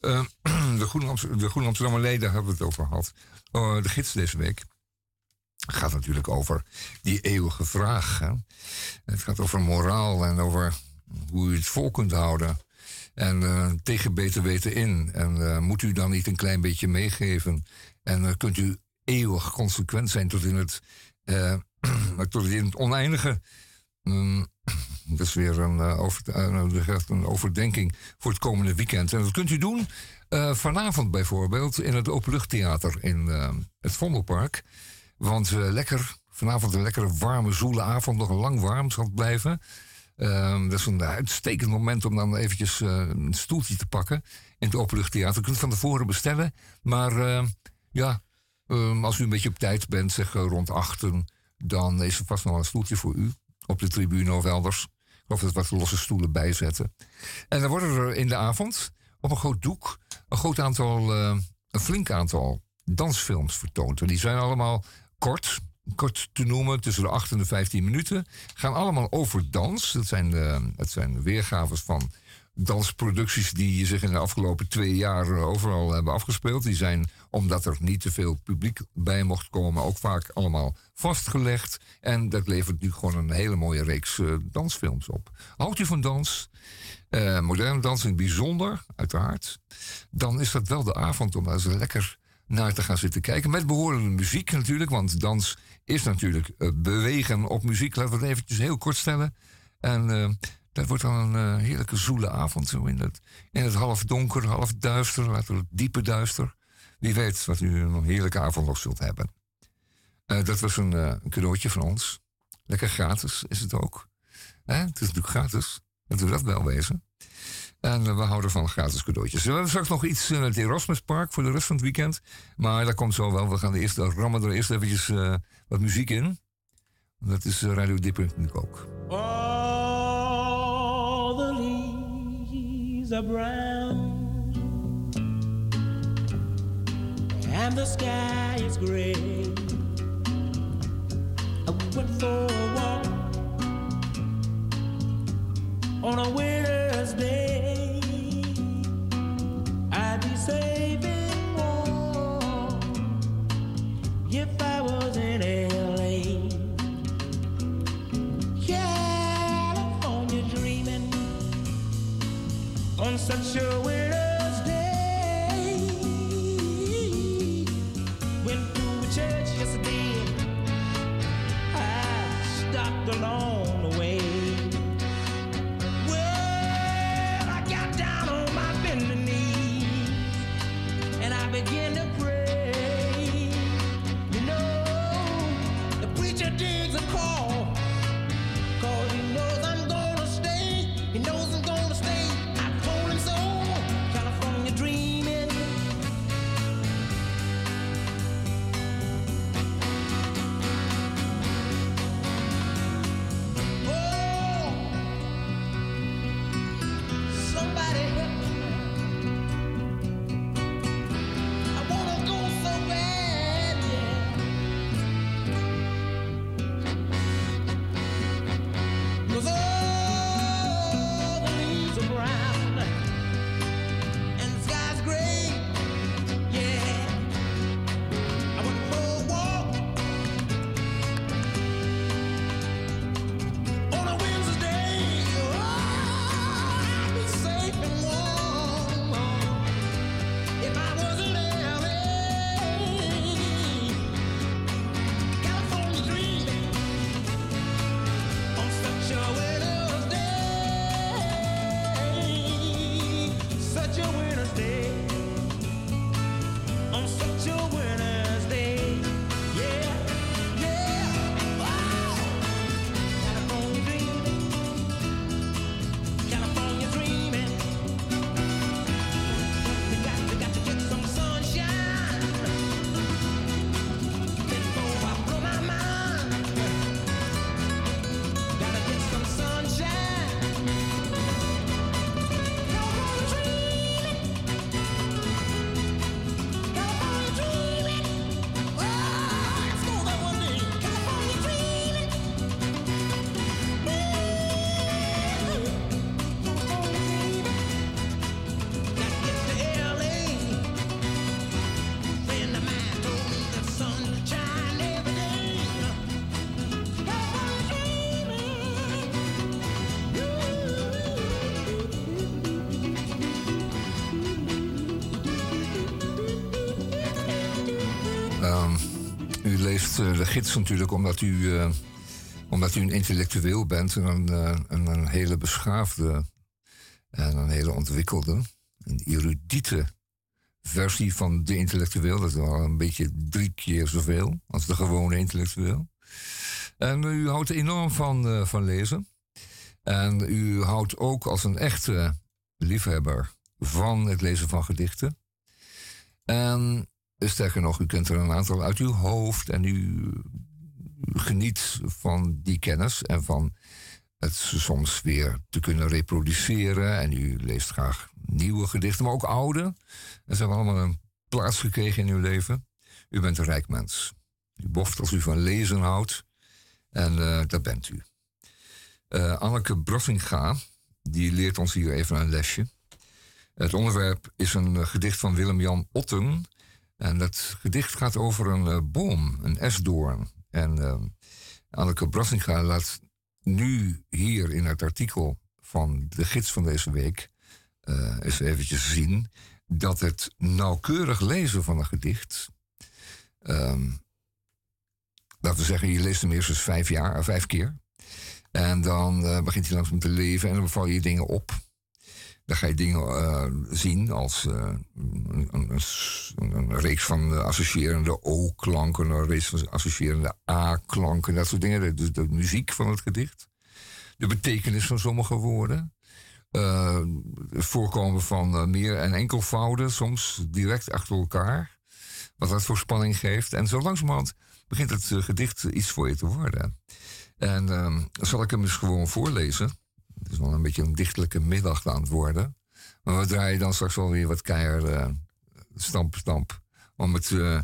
uh, [clears throat] de Amsterdammer leden hebben we het over gehad. Uh, de gids deze week gaat natuurlijk over die eeuwige vraag. Hè? Het gaat over moraal en over hoe u het vol kunt houden. En uh, tegen beter weten in. En uh, moet u dan niet een klein beetje meegeven? En uh, kunt u eeuwig consequent zijn tot in het, [clears throat] tot in het oneindige. Um, dat is weer een, een overdenking voor het komende weekend. En dat kunt u doen vanavond bijvoorbeeld in het Openluchttheater in het Vondelpark. Want lekker, vanavond een lekkere warme, zoele avond, nog lang warm zal het blijven. Um, dat is een uitstekend moment om dan eventjes uh, een stoeltje te pakken in het openluchttheater. Je kunt van tevoren bestellen. Maar uh, ja, um, als u een beetje op tijd bent, zeg rond achten, dan is er vast nog een stoeltje voor u op de tribune of elders. Geloof dat wat losse stoelen bijzetten. En dan worden er in de avond op een groot doek een groot aantal, uh, een flink aantal dansfilms vertoond. Die zijn allemaal kort, kort te noemen, tussen de 8 en de 15 minuten. Gaan allemaal over dans. Dat zijn, de, het zijn weergaves van dansproducties die zich in de afgelopen twee jaar overal hebben afgespeeld. Die zijn, omdat er niet te veel publiek bij mocht komen, ook vaak allemaal vastgelegd. En dat levert nu gewoon een hele mooie reeks uh, dansfilms op. Houdt u van dans? Uh, moderne dans in het bijzonder, uiteraard. Dan is dat wel de avond om eens lekker naar te gaan zitten kijken. Met behorende muziek natuurlijk, want dans is natuurlijk uh, bewegen op muziek. Laten we het eventjes heel kort stellen. En uh, dat wordt dan een heerlijke zoele avond. Zo in het, in het half donker, half duister, laten we het diepe duister. Wie weet wat u een heerlijke avond nog zult hebben. dat was een, een, cadeautje van ons. Lekker gratis is het ook. Het is natuurlijk gratis. Laten dat wel wezen. En we houden van gratis cadeautjes. We hebben straks nog iets in het Erasmuspark voor de rest van het weekend. Maar dat komt zo wel. We gaan de eerste rammen er eerst eventjes uh, wat muziek in. Dat is Radio Dipper natuurlijk ook. All the leaves are brown And the sky is gray I went for walk On a winter's day I'd be saving warm if I was in LA. California dreaming on such a winter's day. Went to a church yesterday. I stopped along leest eh, de gids natuurlijk omdat u, eh, omdat u een intellectueel bent en een, eh, een, hele beschaafde en een hele ontwikkelde, een erudite versie van de intellectueel. Dat is wel een beetje drie keer zoveel als de gewone intellectueel. En u houdt enorm van, van lezen. En u houdt ook als een echte liefhebber van het lezen van gedichten. En sterker nog, u kent er een aantal uit uw hoofd en u geniet van die kennis en van het soms weer te kunnen reproduceren. En u leest graag nieuwe gedichten, maar ook oude. En ze hebben allemaal een plaats gekregen in uw leven. U bent een rijk mens. U boft als u van lezen houdt. En eh, dat bent u. Eh, Anneke Brossinga, die leert ons hier even een lesje. Het onderwerp is een eh, gedicht van Willem-Jan Otten. En dat gedicht gaat over een eh, boom, een esdoorn. En eh, Anneke Brassinga laat nu hier in het artikel van de gids van deze week... eh, eens eventjes zien dat het nauwkeurig lezen van een gedicht... ehm, laten we zeggen, je leest hem eerst eens vijf jaar, eh, vijf keer... En dan eh, begint hij langzaam te leven en dan val je dingen op. Dan ga je dingen eh, zien als eh, een, een, een reeks van associërende O-klanken, een reeks van associërende A-klanken, dat soort dingen. De, muziek van het gedicht. De betekenis van sommige woorden. Eh, het voorkomen van meer- en enkelvouden, soms direct achter elkaar. Wat dat voor spanning geeft. En zo langzamerhand begint het gedicht iets voor je te worden. En ehm, zal ik hem eens gewoon voorlezen. Het is wel een beetje een dichtelijke middag aan het worden. Maar we draaien dan straks wel weer wat keihard eh, stamp, stamp. Om het, eh,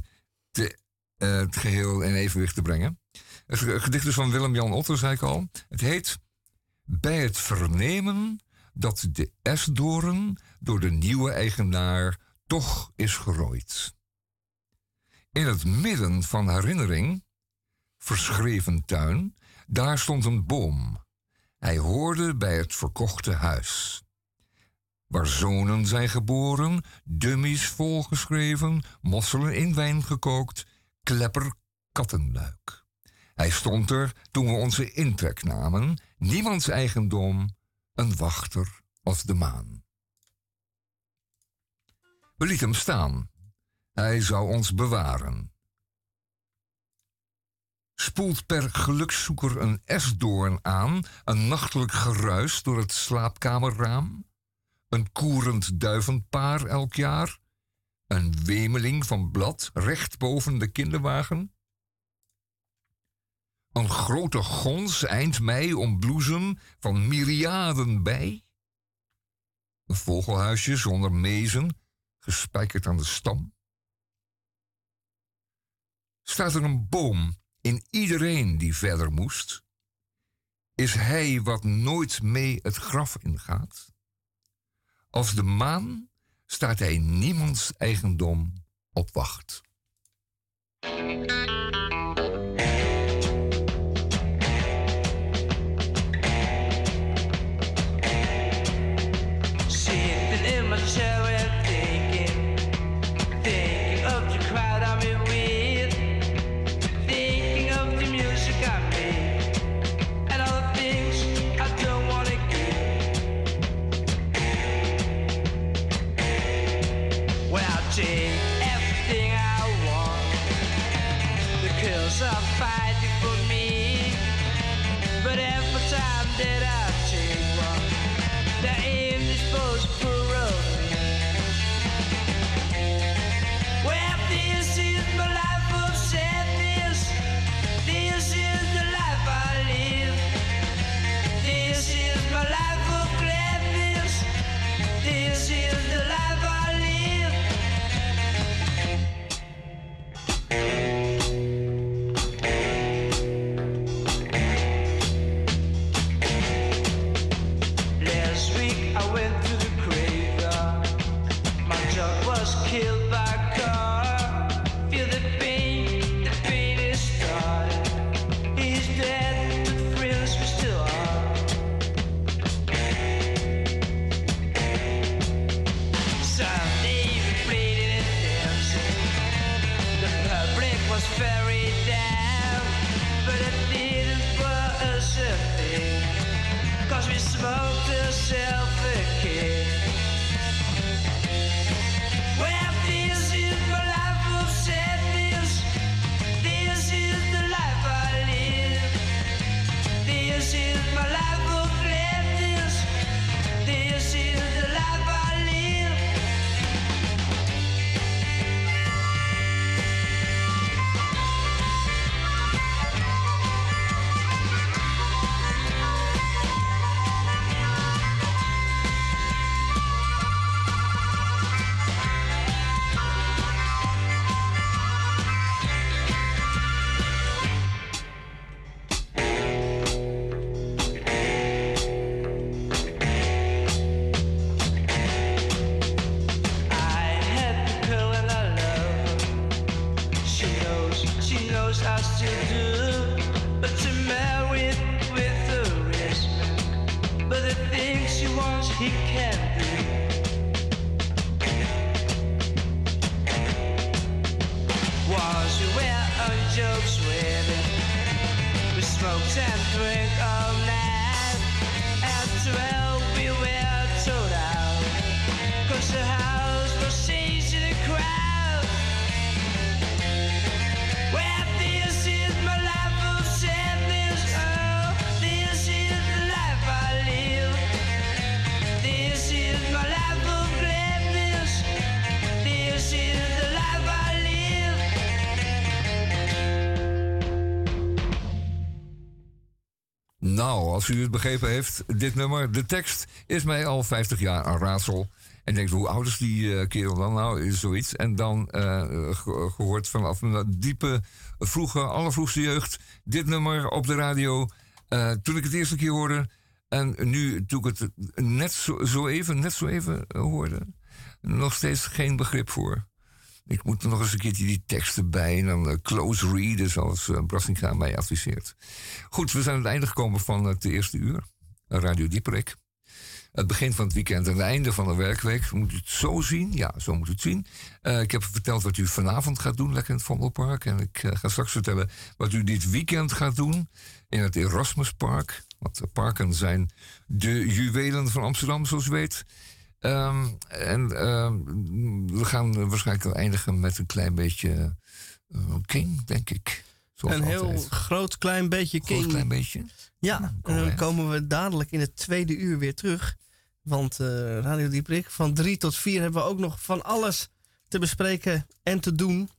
te, eh, geheel in evenwicht te brengen. Het ge- gedicht is van Willem-Jan Otter, zei ik al. Het heet Bij het vernemen dat de esdoren door de nieuwe eigenaar toch is gerooid. In het midden van herinnering, verschreven tuin, daar stond een boom. Hij hoorde bij het verkochte huis. Waar zonen zijn geboren, dummies volgeschreven, mosselen in wijn gekookt, klepper kattenluik. Hij stond er toen we onze intrek namen, niemands eigendom, een wachter als de maan. We lieten hem staan. Hij zou ons bewaren. Spoelt per gelukszoeker een esdoorn aan, een nachtelijk geruis door het slaapkamerraam? Een koerend duivenpaar elk jaar? Een wemeling van blad recht boven de kinderwagen? Een grote gons eind mei om bloesem van myriaden bij? Een vogelhuisje zonder mezen, gespijkerd aan de stam? Staat er een boom in iedereen die verder moest? Is hij wat nooit mee het graf ingaat? Als de maan staat hij niemands eigendom op wacht. U het begrepen heeft, dit nummer, de tekst is mij al 50 jaar een raadsel. En denkt, hoe oud is die eh, kerel dan? Nou, is zoiets. En dan eh, ge- gehoord vanaf een diepe, vroege, allervroegste jeugd, dit nummer op de radio. eh, toen ik het eerste keer hoorde. En nu, toen ik het net zo, zo even, net zo even hoorde, nog steeds geen begrip voor. Ik moet nog eens een keertje die teksten bij en dan eh, close readen, zoals uh, Brassinga mij adviseert. Goed, we zijn aan het einde gekomen van het eerste uur. Radio Dieperik. Het begin van het weekend en het einde van de werkweek. Moet u het zo zien? Ja, zo moet u het zien. Eh, ik heb verteld wat u vanavond gaat doen, lekker in het Vondelpark. En ik eh, ga straks vertellen wat u dit weekend gaat doen in het Erasmuspark. Want de parken zijn de juwelen van Amsterdam, zoals u weet. Ehm, en ehm, we gaan waarschijnlijk eindigen met een klein beetje eh, King, denk ik. Zoals Een heel groot klein beetje Groot King. klein beetje. Ja, kom en dan komen we dadelijk in het tweede uur weer terug. Want eh, Radio Dieprik, van drie tot vier hebben we ook nog van alles te bespreken en te doen.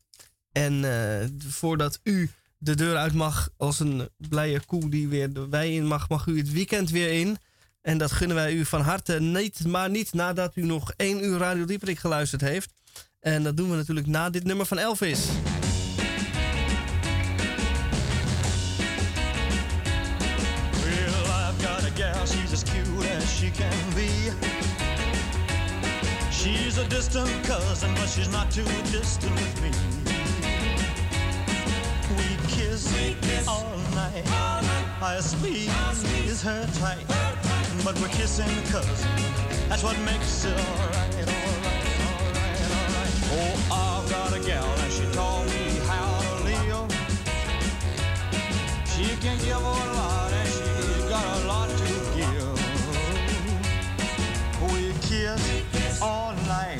En eh, voordat u de deur uit mag als een blije koe die weer de wei in mag, mag u het weekend weer in. En dat gunnen wij u van harte niet, maar niet nadat u nog één uur Radio Dieprik geluisterd heeft. En dat doen we natuurlijk na dit nummer van Elvis. She's a distant cousin, but she's not too distant with me. We kiss, all night. I squeeze her tight, but we're kissing cousins. That's what makes it alright, alright, alright, alright. Oh, I've got a gal, and she taught me how to live. She can give a lot and she's got a lot to give. We kiss all night.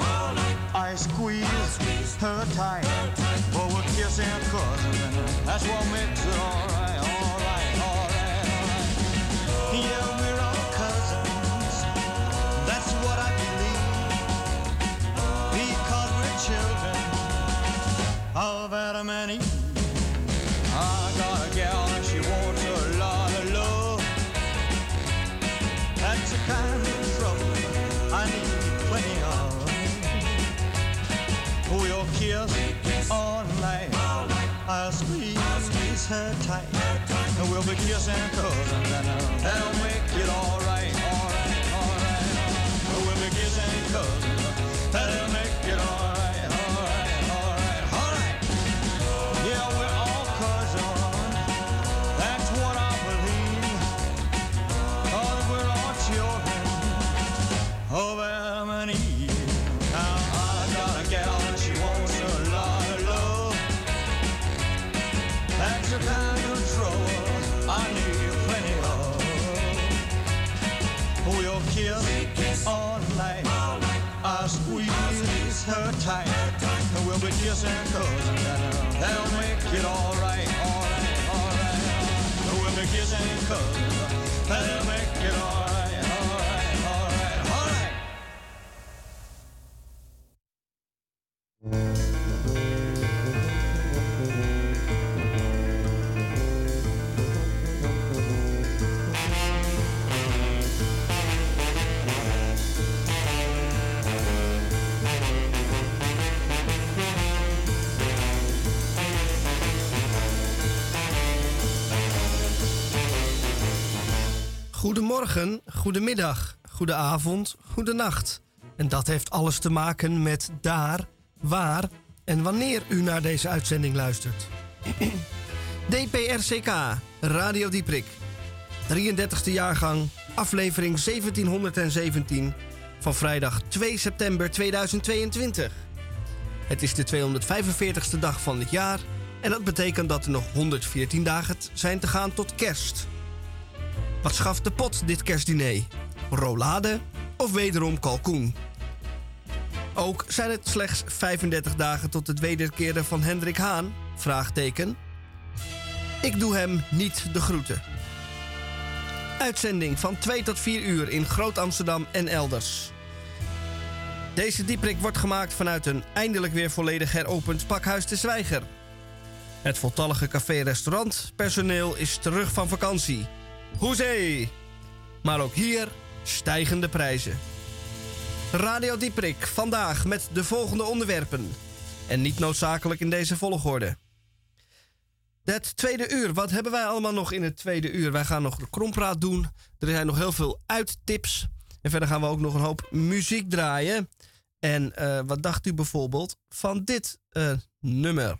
I squeeze her tight. That's what makes it alright, alright, alright, alright. Yeah, we're all cousins. That's what I believe. Because we're children of Adam and Eve. Her tight. And we'll be kissing cousins and that'll make it alright, alright, alright. We'll be kissing cousins. That'll yes and does that'll make it all right, all right, all right. We'll make yes and cousins. They'll make it all right, all right, all right, all right. All right. Goedemorgen, goedemiddag, goedenavond, goedenacht. En dat heeft alles te maken met daar, waar en wanneer u naar deze uitzending luistert. [clears throat] DPRCK, Radio Dieprik. 33e jaargang, aflevering 1717 van vrijdag 2 september 2022. Het is de 245ste dag van het jaar en dat betekent dat er nog 114 dagen zijn te gaan tot kerst. Wat schaft de pot dit kerstdiner? Rollade of wederom kalkoen? Ook zijn het slechts 35 dagen tot het wederkeren van Hendrik Haan? Vraagteken. Ik doe hem niet de groeten. Uitzending van 2 tot 4 uur in Groot Amsterdam en elders. Deze dieprik wordt gemaakt vanuit een eindelijk weer volledig heropend pakhuis de Zwijger. Het voltallige café-restaurant personeel is terug van vakantie. Hoezee! Maar ook hier stijgende prijzen. Radio Dieprik vandaag met de volgende onderwerpen. En niet noodzakelijk in deze volgorde. Het tweede uur. Wat hebben wij allemaal nog in het tweede uur? Wij gaan nog de krompraat doen. Er zijn nog heel veel uittips. En verder gaan we ook nog een hoop muziek draaien. En eh, wat dacht u bijvoorbeeld van dit eh, nummer?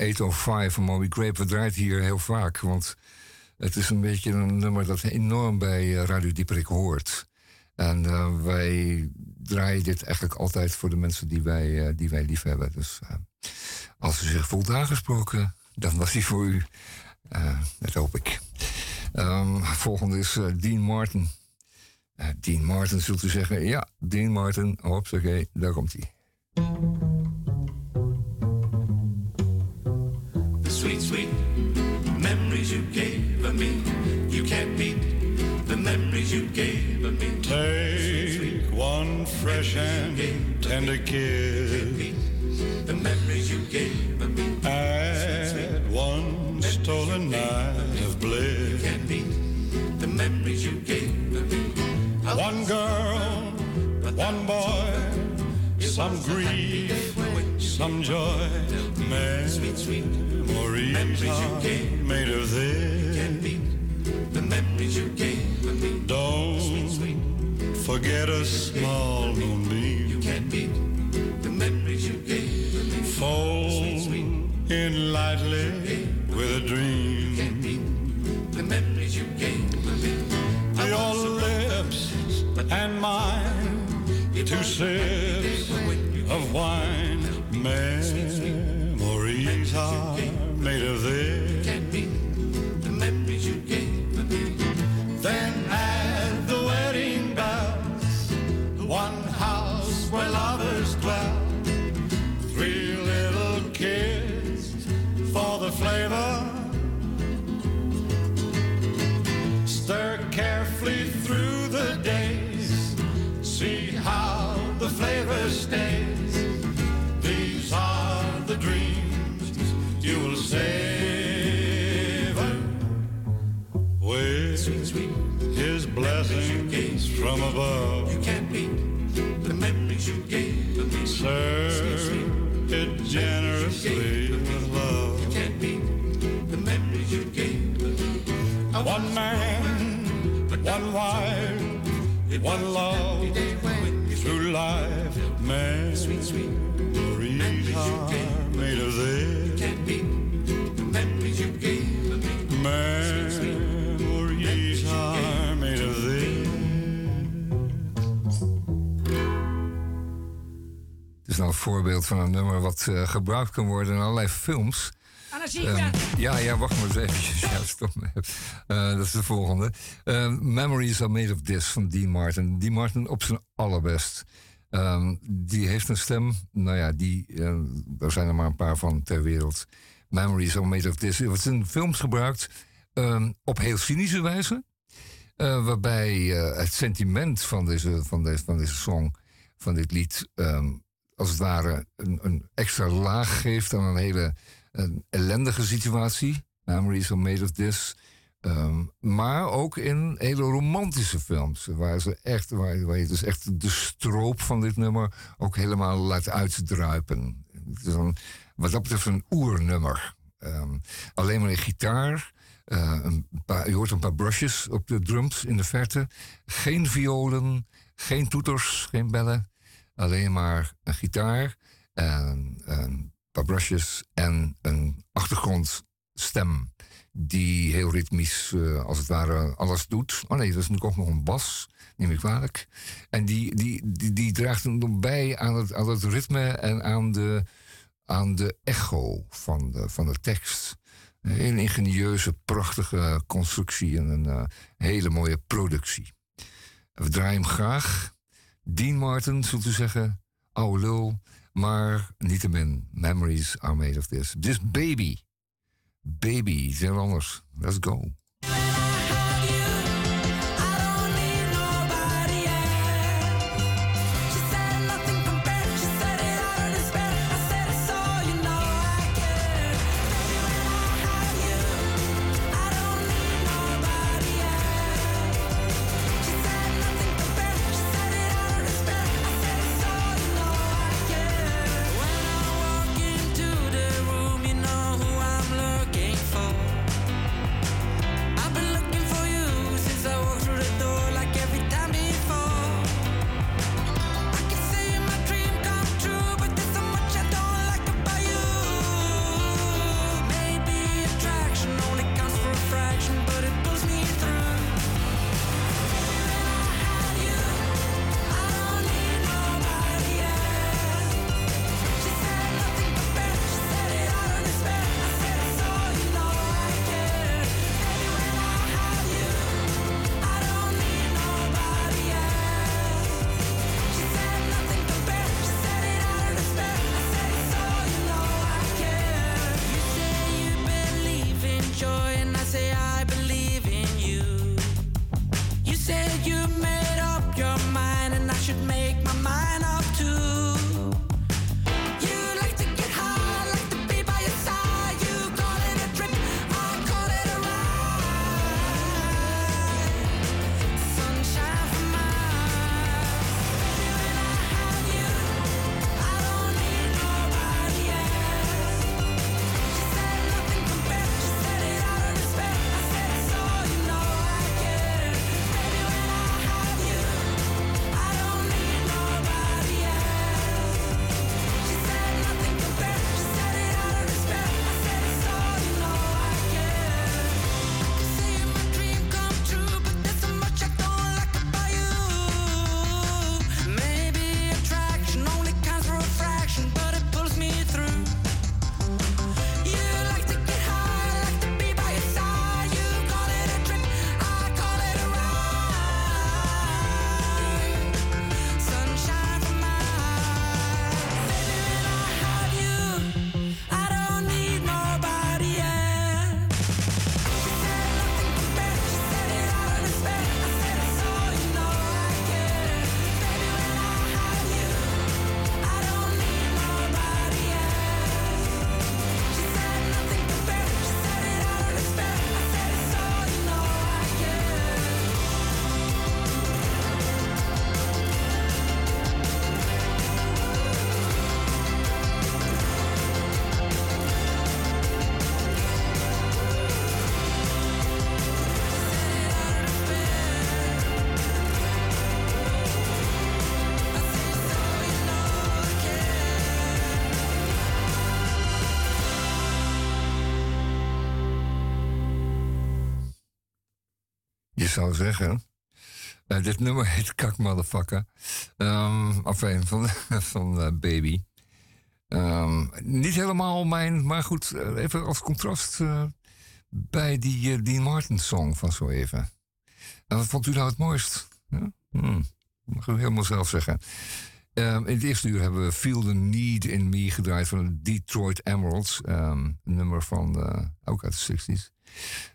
805 van Moby Grape. We draaien het hier heel vaak, want het is een beetje een nummer dat enorm bij eh, Radio Dieperik hoort. En eh, wij draaien dit eigenlijk altijd voor de mensen die wij, eh, die wij lief hebben. Dus als u zich voelt aangesproken, dan was hij voor u. Dat hoop ik. Ehm, volgende is Dean Martin. Dean Martin zult u zeggen, ja, Dean Martin, hoppakee, daar komt hij. Sweet, sweet memories you gave of me. You can't beat the memories you gave of me. Take one fresh and tender kiss The memories you gave of me. at one stolen night of bliss. You can't beat the memories you gave of me. One girl, one boy, some grief, some joy. Sweet, sweet Memories are made of this. The memories you gave me. Don't forget a small moonbeam. Can't beat the memories you gave me. Fold in lightly with a dream. The memories you gave me. Your lips and mine, two sips of wine. Memories are made of this. Above. You can't beat the memories you gave to me. Serve it generously with love. You can't beat the memories you gave to me. One man, but one wife, one love through life. Man, sweet, sweet memories are made of this. You can't beat the memories you gave me. Memories Een voorbeeld van een nummer wat eh, gebruikt kan worden in allerlei films. Ehm, ja, ja, wacht maar eens eventjes. Ja, [laughs] stop. Eh, dat is de volgende. Ehm, Memories are made of this van Dean Martin. Dean Martin op zijn allerbest. Ehm, die heeft een stem, nou ja, die, eh, er zijn er maar een paar van ter wereld. Memories are made of this. Het wordt in films gebruikt op heel cynische wijze. Waarbij het sentiment van deze, van, deze, van deze song, van dit lied, als het ware een, een extra laag geeft aan een hele een ellendige situatie. Memories are made of this. Ehm, maar ook in hele romantische films. Waar, ze echt, waar, je dus echt de stroop van dit nummer ook helemaal laat uitdruipen. Het wat dat betreft een oernummer. Ehm, alleen maar een gitaar. eh, een paar, je hoort een paar brushes op de drums in de verte. Geen violen, geen toeters, geen bellen. Alleen maar een gitaar, en een paar brushes en een achtergrondstem die heel ritmisch, eh, als het ware, alles doet. Oh nee, dat is natuurlijk ook nog een bas, neem ik kwalijk. En die, die, die, die draagt dan bij aan het, aan het ritme en aan de, aan de echo van de, van de tekst. Een hele ingenieuze, prachtige constructie en een eh, hele mooie productie. We draaien hem graag. Dean Martin, zult u zeggen, oude lul. Maar niettemin, memories are made of this. This baby. Baby, iets anders. Let's go. Zou zeggen. eh, dit nummer heet Kak Motherfucker. Um, enfin, van, [laughs] van eh, Baby. Ehm, niet helemaal mijn, maar goed, eh, even als contrast eh, bij die Dean Martin song van zo even. En wat vond u nou het mooist? Ja? Hmm, mag u helemaal zelf zeggen. Ehm, in het eerste uur hebben we Feel the Need in Me gedraaid van de Detroit Emeralds. Een nummer van, ook uit de 60s.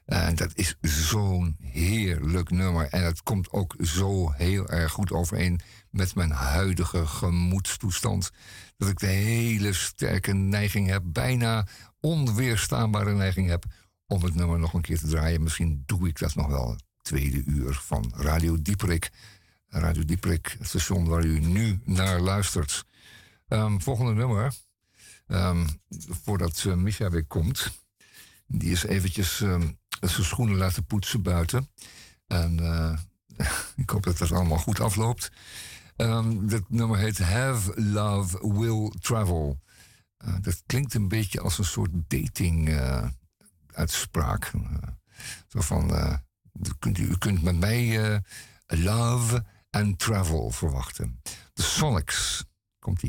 En dat is zo'n heerlijk nummer. En het komt ook zo heel erg goed overeen met mijn huidige gemoedstoestand. Dat ik de hele sterke neiging heb, bijna onweerstaanbare neiging heb, om het nummer nog een keer te draaien. Misschien doe ik dat nog wel. Tweede uur van Radio Dieperik. Radio Dieperik, het station waar u nu naar luistert. Ehm, volgende nummer. Ehm, voordat uh, Misha weer komt. Die is eventjes ehm, zijn schoenen laten poetsen buiten. En eh, [laughs] ik hoop dat dat allemaal goed afloopt. Um, dat nummer heet Have Love Will Travel. Uh, dat klinkt een beetje als een soort dating uh, uitspraak. Uh, zo van, kunt, u kunt met mij love and travel verwachten. De Sonics, komt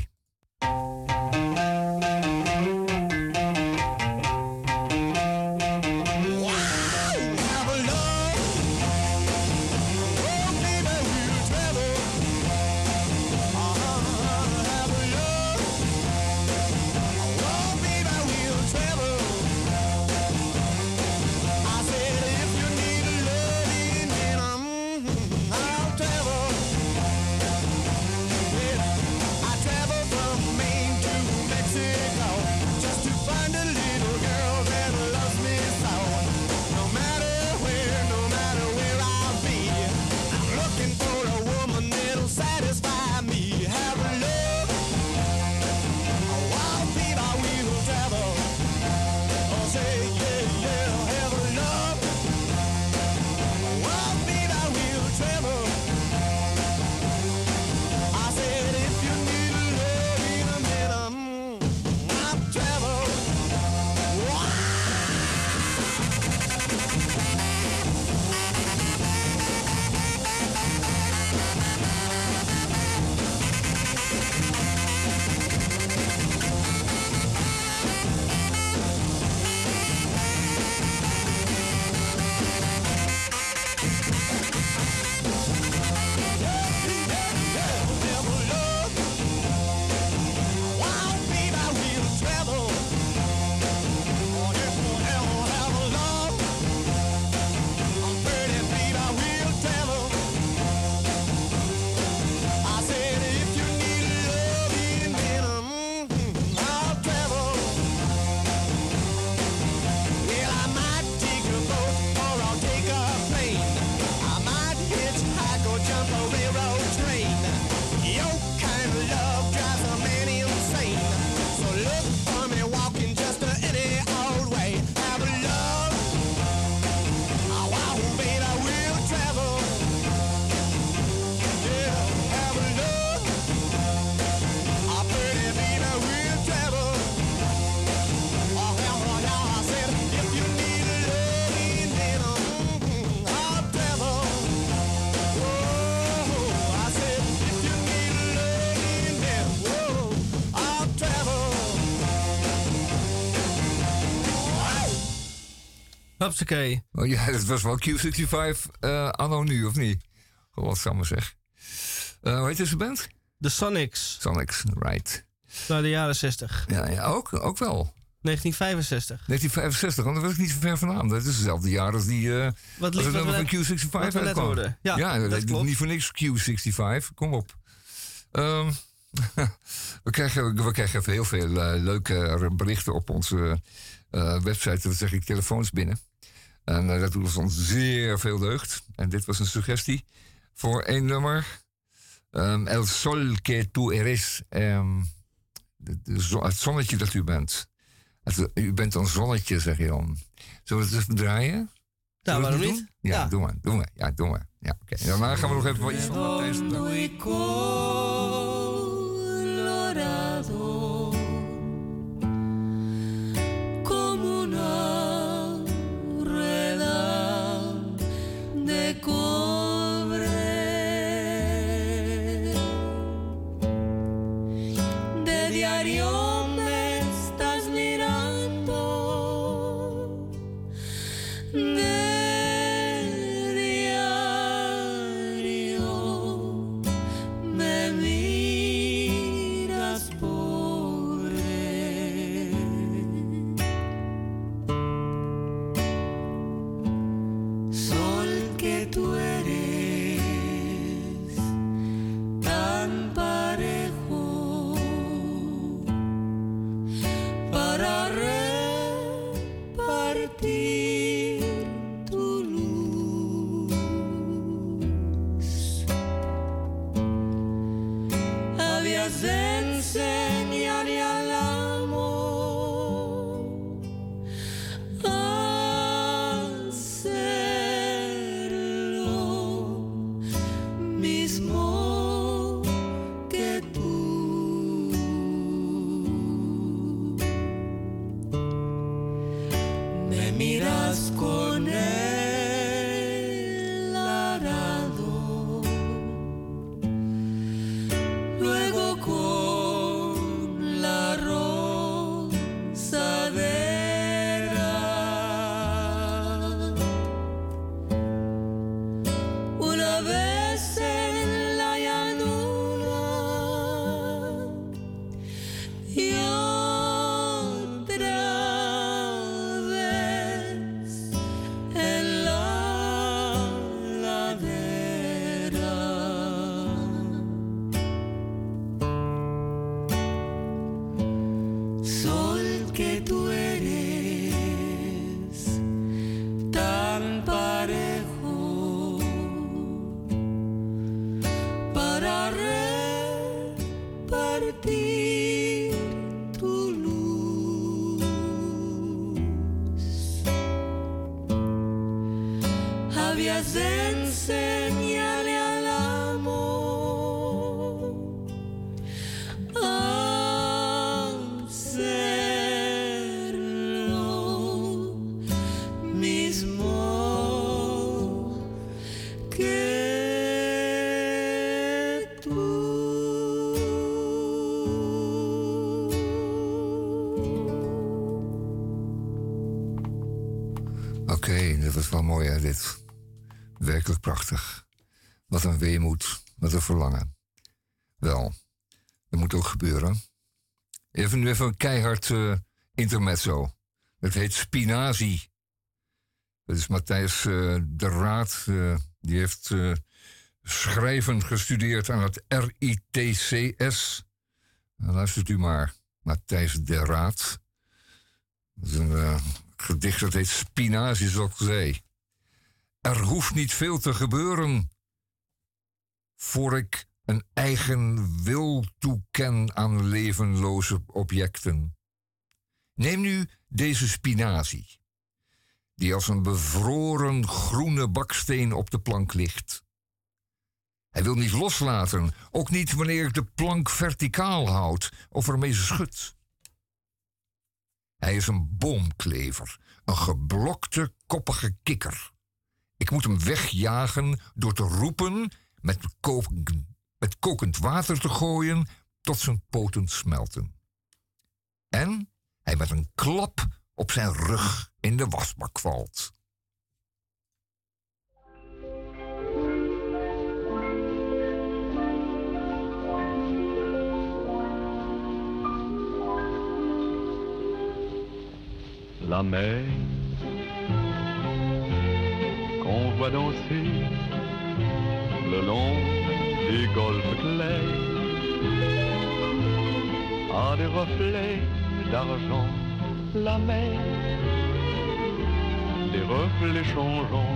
Hupsakee. Oh ja, dat was wel Q65 uh, anno nu, of niet? Wat zou maar zeg. Uh, hoe heet deze band? De Sonics. Sonics, right. Naar de jaren 60. Ja, ja ook, ook wel. 1965. 1965, want daar was ik niet zo ver vandaan. Dat is dezelfde jaar als die... Uh, wat lief, als het nummer van Q65 wat we net hoorden. Ja, ja dat, dat klopt. niet voor niks Q65. Kom op. Um, [laughs] we, krijgen, we krijgen even heel veel uh, leuke berichten op onze uh, website. Dat zeg ik telefoons binnen. En uh, dat doet ons zeer veel deugd. En dit was een suggestie voor één nummer. Um, El sol que tú eres. Um, de, de zo, het zonnetje dat u bent. Het, u bent een zonnetje, zeg je dan. Zullen we het even draaien? Ja, waarom niet? Ja, ja, doe maar. Doe maar. Ja, doe maar. Ja, oké. Okay. Daarna gaan we nog even wat iets van een verlangen. Wel, dat moet ook gebeuren. Even nu even een keihard eh, intermezzo. Dat heet Spinazie. Dat is Matthijs eh, de Raad. eh, die heeft schrijven gestudeerd aan het RITCS. Nou, luistert u maar. Matthijs de Raad. Dat is een gedicht dat heet Spinazie, zoals ik zei. Er hoeft niet veel te gebeuren voor ik een eigen wil toeken aan levenloze objecten. Neem nu deze spinazie, die als een bevroren groene baksteen op de plank ligt. Hij wil niet loslaten, ook niet wanneer ik de plank verticaal houd of ermee schud. Hij is een boomklever, een geblokte koppige kikker. Ik moet hem wegjagen door te roepen, met, ko- met kokend water te gooien tot zijn poten smelten. En hij met een klap op zijn rug in de wasbak valt. La mer qu'on voit danser le long des golfes clairs a des reflets d'argent. La mer, des reflets changeants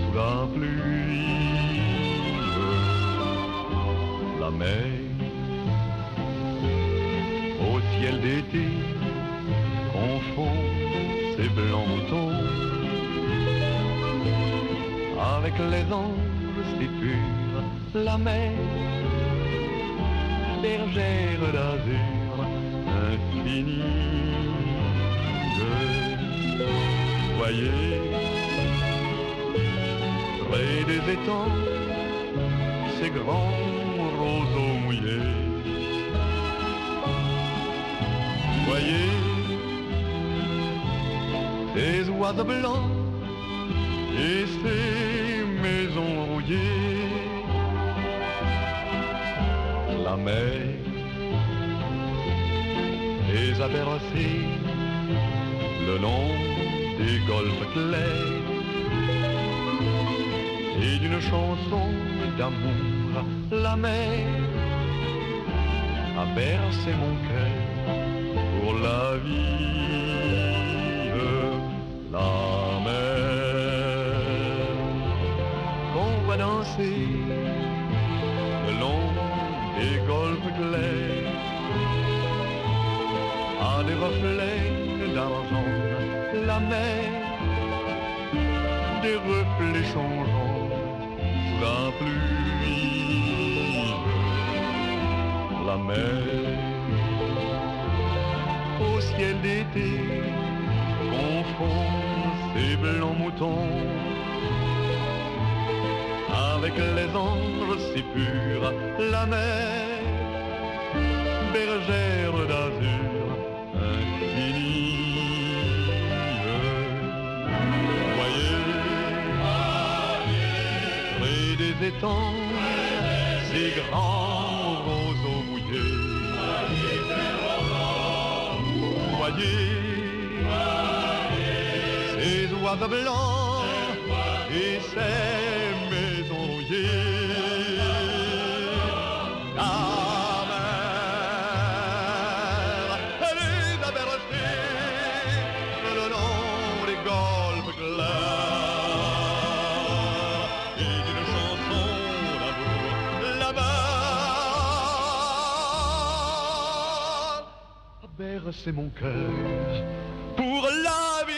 sous la pluie. La mer, au ciel d'été, confond ses blancs moutons avec les anges si purs, la mer, bergère d'azur infinie. Je voyais près des étangs ces grands roseaux mouillés. Voyez ces oiseaux blancs et ces Mer les a bercés le long des golfes clairs et d'une chanson d'amour, la mer a bercé mon cœur pour la vie. D'argent. La mer, des reflets changeants sous la pluie. La mer, au ciel d'été, confond les blancs moutons. Avec les ombres si pures, la mer, bergère des étangs, ces grands roseaux mouillés. Voyez, ces oiseaux blancs et ces Bercez mon cœur pour la vie.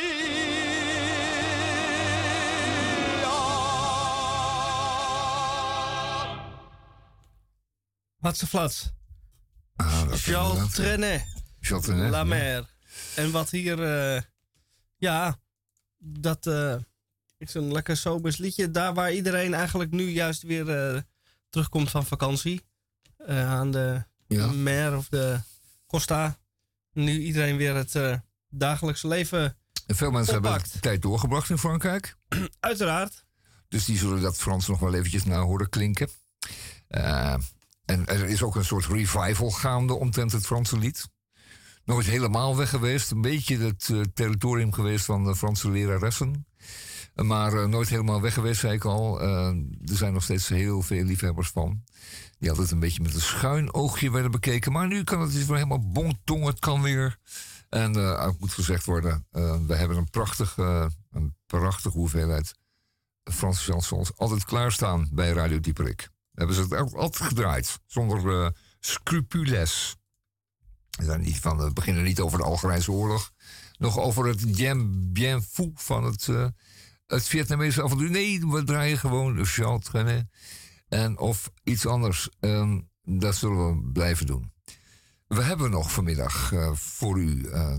Watse flats. Ah, Charles. Trenet. Charles Trenet, La ja. Mer. En wat hier, eh, ja, dat eh, is een lekker sobers liedje. Daar waar iedereen eigenlijk nu juist weer eh, terugkomt van vakantie. Eh, aan de Ja. Mer of de Costa. Nu iedereen weer het eh, dagelijkse leven, En veel mensen Oppakt. hebben tijd doorgebracht in Frankrijk. [clears throat] uiteraard. Dus die zullen dat Frans nog wel eventjes naar horen klinken. Eh, en er is ook een soort revival gaande omtrent het Franse lied. Nooit helemaal weg geweest. Een beetje het eh, territorium geweest van de Franse leraressen. Maar nooit helemaal weg geweest, zei ik al. Er zijn nog steeds heel veel liefhebbers van. Die altijd een beetje met een schuin oogje werden bekeken. Maar nu kan het dus weer helemaal bon ton. Het kan weer. En het moet gezegd worden, eh, we hebben een prachtige, een prachtige hoeveelheid Franse chansons altijd klaarstaan bij Radio Dieperik. Hebben ze het al- altijd gedraaid, zonder eh, scrupules. We, beginnen niet over de Algerijnse oorlog. Nog over het Dien Bien Phu van het, eh het Vietnamese avontuur. Nee, we draaien gewoon Trenet. En of iets anders. Ehm, dat zullen we blijven doen. We hebben nog vanmiddag eh, voor u eh,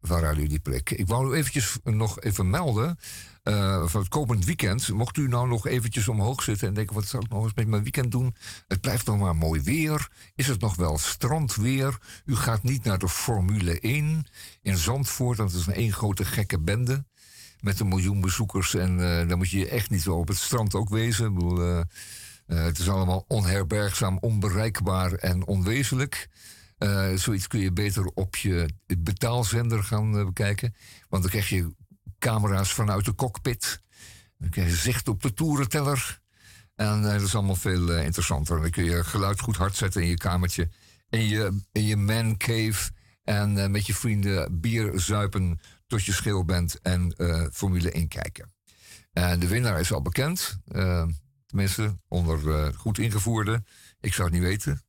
van Radio Dieperik. Ik wou u eventjes nog even melden. eh, van het komend weekend. Mocht u nou nog eventjes omhoog zitten en denken... wat zal ik nog eens met mijn weekend doen? Het blijft nog maar mooi weer. Is het nog wel strandweer? U gaat niet naar de Formule 1 in Zandvoort. Dat is een één grote gekke bende. Met een miljoen bezoekers. En eh, dan moet je echt niet zo op het strand ook wezen. Ik bedoel, eh, het is allemaal onherbergzaam, onbereikbaar en onwezenlijk. Eh, zoiets kun je beter op je betaalzender gaan eh, bekijken. Want dan krijg je camera's vanuit de cockpit. Dan krijg je zicht op de toerenteller. En dat is allemaal veel interessanter. Dan kun je geluid goed hard zetten in je kamertje. In je, in je man cave. En met je vrienden bier zuipen tot je schil bent. En Formule 1 kijken. En de winnaar is al bekend. Tenminste, onder eh, goed ingevoerde. Ik zou het niet weten.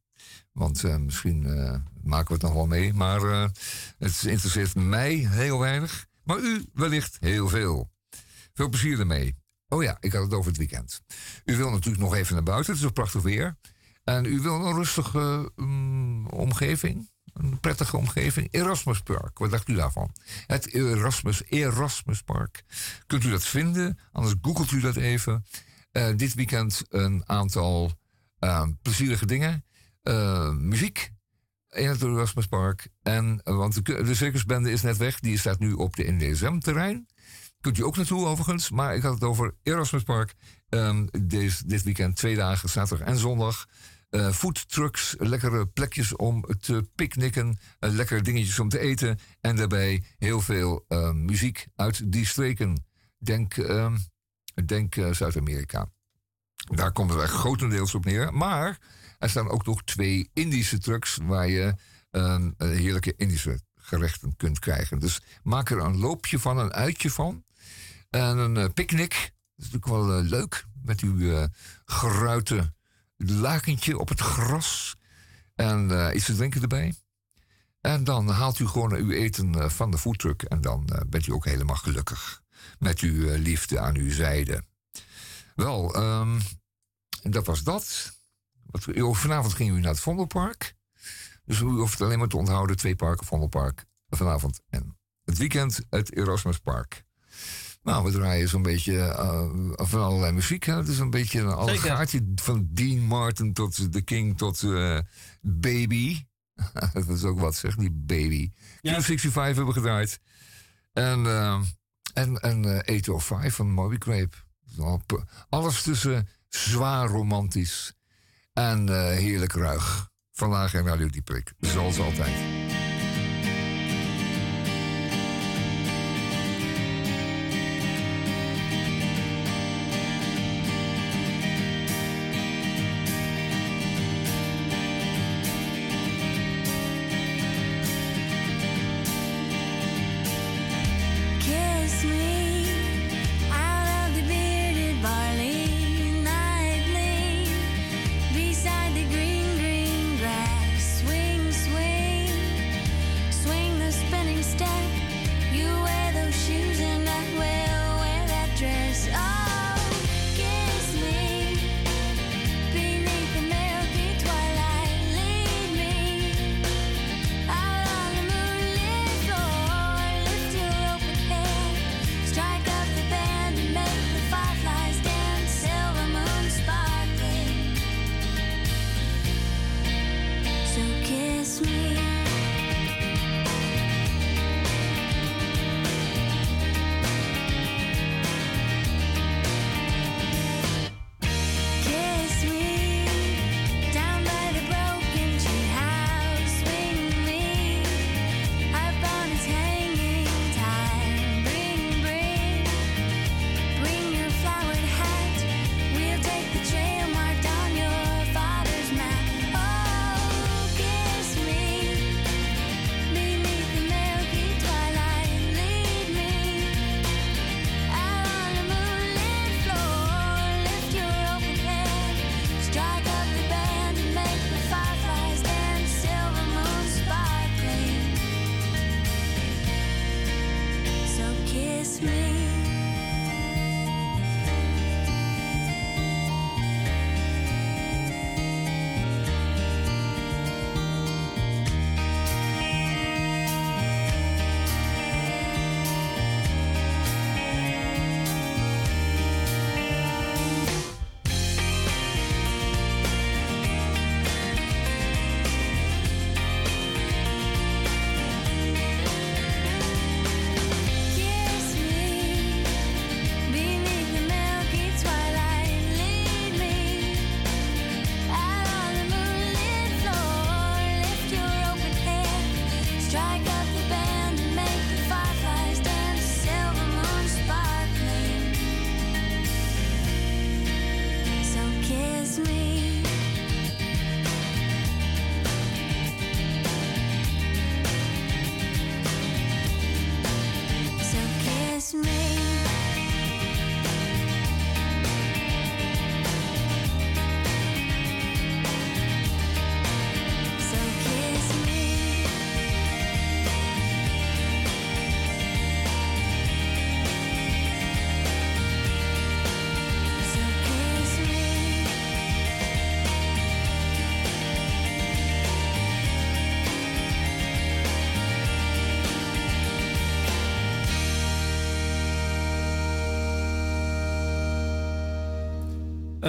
Want eh, misschien eh, maken we het nog wel mee. Maar het interesseert mij heel weinig. Maar u wellicht heel veel. Veel plezier ermee. Oh ja, ik had het over het weekend. U wil natuurlijk nog even naar buiten. Het is ook prachtig weer. En u wil een rustige mm, omgeving. Een prettige omgeving. Erasmuspark. Wat dacht u daarvan? Het Erasmus, Erasmuspark. Kunt u dat vinden? Anders googelt u dat even. Eh, dit weekend een aantal eh, plezierige dingen. Eh, muziek in het Erasmuspark. En, eh, want de, de circusbende is net weg. Die staat nu op de NDSM-terrein. Kunt u ook naartoe overigens. Maar ik had het over Erasmuspark. Ehm deze, dit weekend twee dagen, zaterdag en zondag. Foodtrucks, lekkere plekjes om te picknicken. eh, lekkere dingetjes om te eten. En daarbij heel veel eh, muziek uit die streken. Denk, ehm, denk eh, Zuid-Amerika. Daar het eigenlijk grotendeels op neer. Maar er staan ook nog twee Indische trucks waar je heerlijke Indische gerechten kunt krijgen. Dus maak er een loopje van, een uitje van. En een eh, picknick. Dat is natuurlijk wel eh, leuk. Met uw eh geruite lakentje op het gras. En iets te drinken erbij. En dan haalt u gewoon uw eten van de foodtruck. En dan bent u ook helemaal gelukkig. Met uw eh, liefde aan uw zijde. Wel, ehm, dat was dat. Wat, vanavond gingen u naar het Vondelpark. Dus u hoeft alleen maar te onthouden: twee parken Vondelpark vanavond. En het weekend het Erasmuspark. Nou, we draaien zo'n beetje eh, van allerlei muziek. Hè? Het is een beetje een allegaartje van Dean Martin tot The King tot eh, Baby. [laughs] dat is ook wat, zeg, die Baby. Ja. Q65 hebben we gedraaid. En, eh, en, en eh 805 van Moby Grape. P- Alles tussen zwaar romantisch en eh, heerlijk ruig. Vandaag in Radio Dieprik, zoals altijd.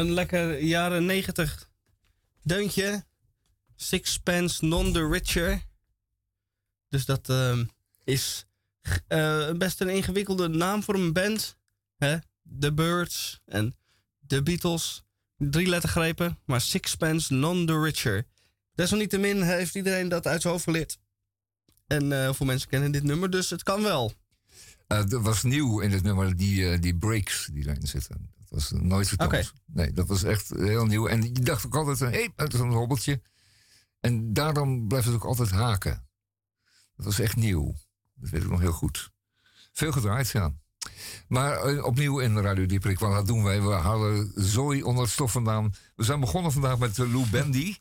Een lekker jaren 90 deuntje. Sixpence Non the Richer. Dus dat ehm, is eh, best een ingewikkelde naam voor een band. Hè? The Birds en The Beatles. Drie lettergrepen, maar Sixpence Non the Richer. Desalniettemin heeft iedereen dat uit zijn hoofd geleerd. En eh veel mensen kennen dit nummer, dus het kan wel. Eh, er was nieuw in het nummer die, die breaks die erin zitten. Dat was nooit vertoond. Nee, dat was echt heel nieuw. En je dacht ook altijd, hé, hey, dat is een hobbeltje. En daarom blijft het ook altijd haken. Dat was echt nieuw. Dat weet ik nog heel goed. Veel gedraaid, ja. Maar eh, opnieuw in Radio Dieperik, want dat doen wij. We halen zooi onder het stof vandaan. We zijn begonnen vandaag met eh, Lou Bendy.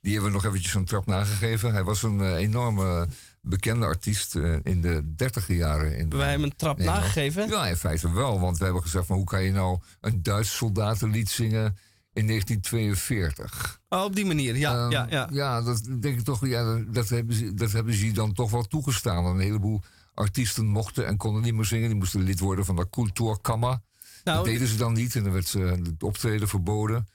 Die hebben we nog eventjes een trap nagegeven. Hij was een eh, enorme bekende artiest eh, in de dertiger jaren. In Wij hebben een trap nagegeven. Ja, in feite wel. Want we hebben gezegd, van, hoe kan je nou een Duits soldatenlied zingen in 1942? Oh, op die manier, ja. Ehm, ja, ja. ja, dat denk ik toch. Ja, dat, hebben ze, dat hebben ze dan toch wel toegestaan. Een heleboel artiesten mochten en konden niet meer zingen. Die moesten lid worden van de Kulturkammer. Nou, dat deden ze dan niet en dan werd ze het optreden verboden.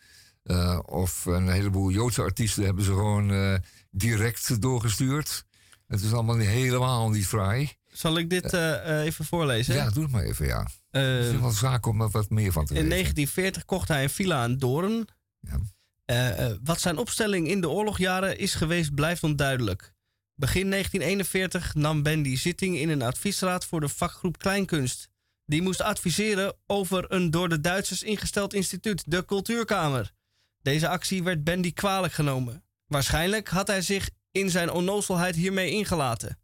Eh, of een heleboel Joodse artiesten hebben ze gewoon eh, direct doorgestuurd. Het is allemaal niet, helemaal niet fraai. Zal ik dit eh, eh, even voorlezen? Ja, doe het maar even, ja. Eh, Het is wel zaak om er wat meer van te in weten. 1940 kocht hij een villa aan Doorn. Ja. Eh, eh, wat zijn opstelling in de oorlogjaren is geweest, blijft onduidelijk. Begin 1941 nam Bendy zitting in een adviesraad voor de vakgroep Kleinkunst. Die moest adviseren over een door de Duitsers ingesteld instituut, de Cultuurkamer. Deze actie werd Bendy kwalijk genomen. Waarschijnlijk had hij zich in zijn onnozelheid hiermee ingelaten.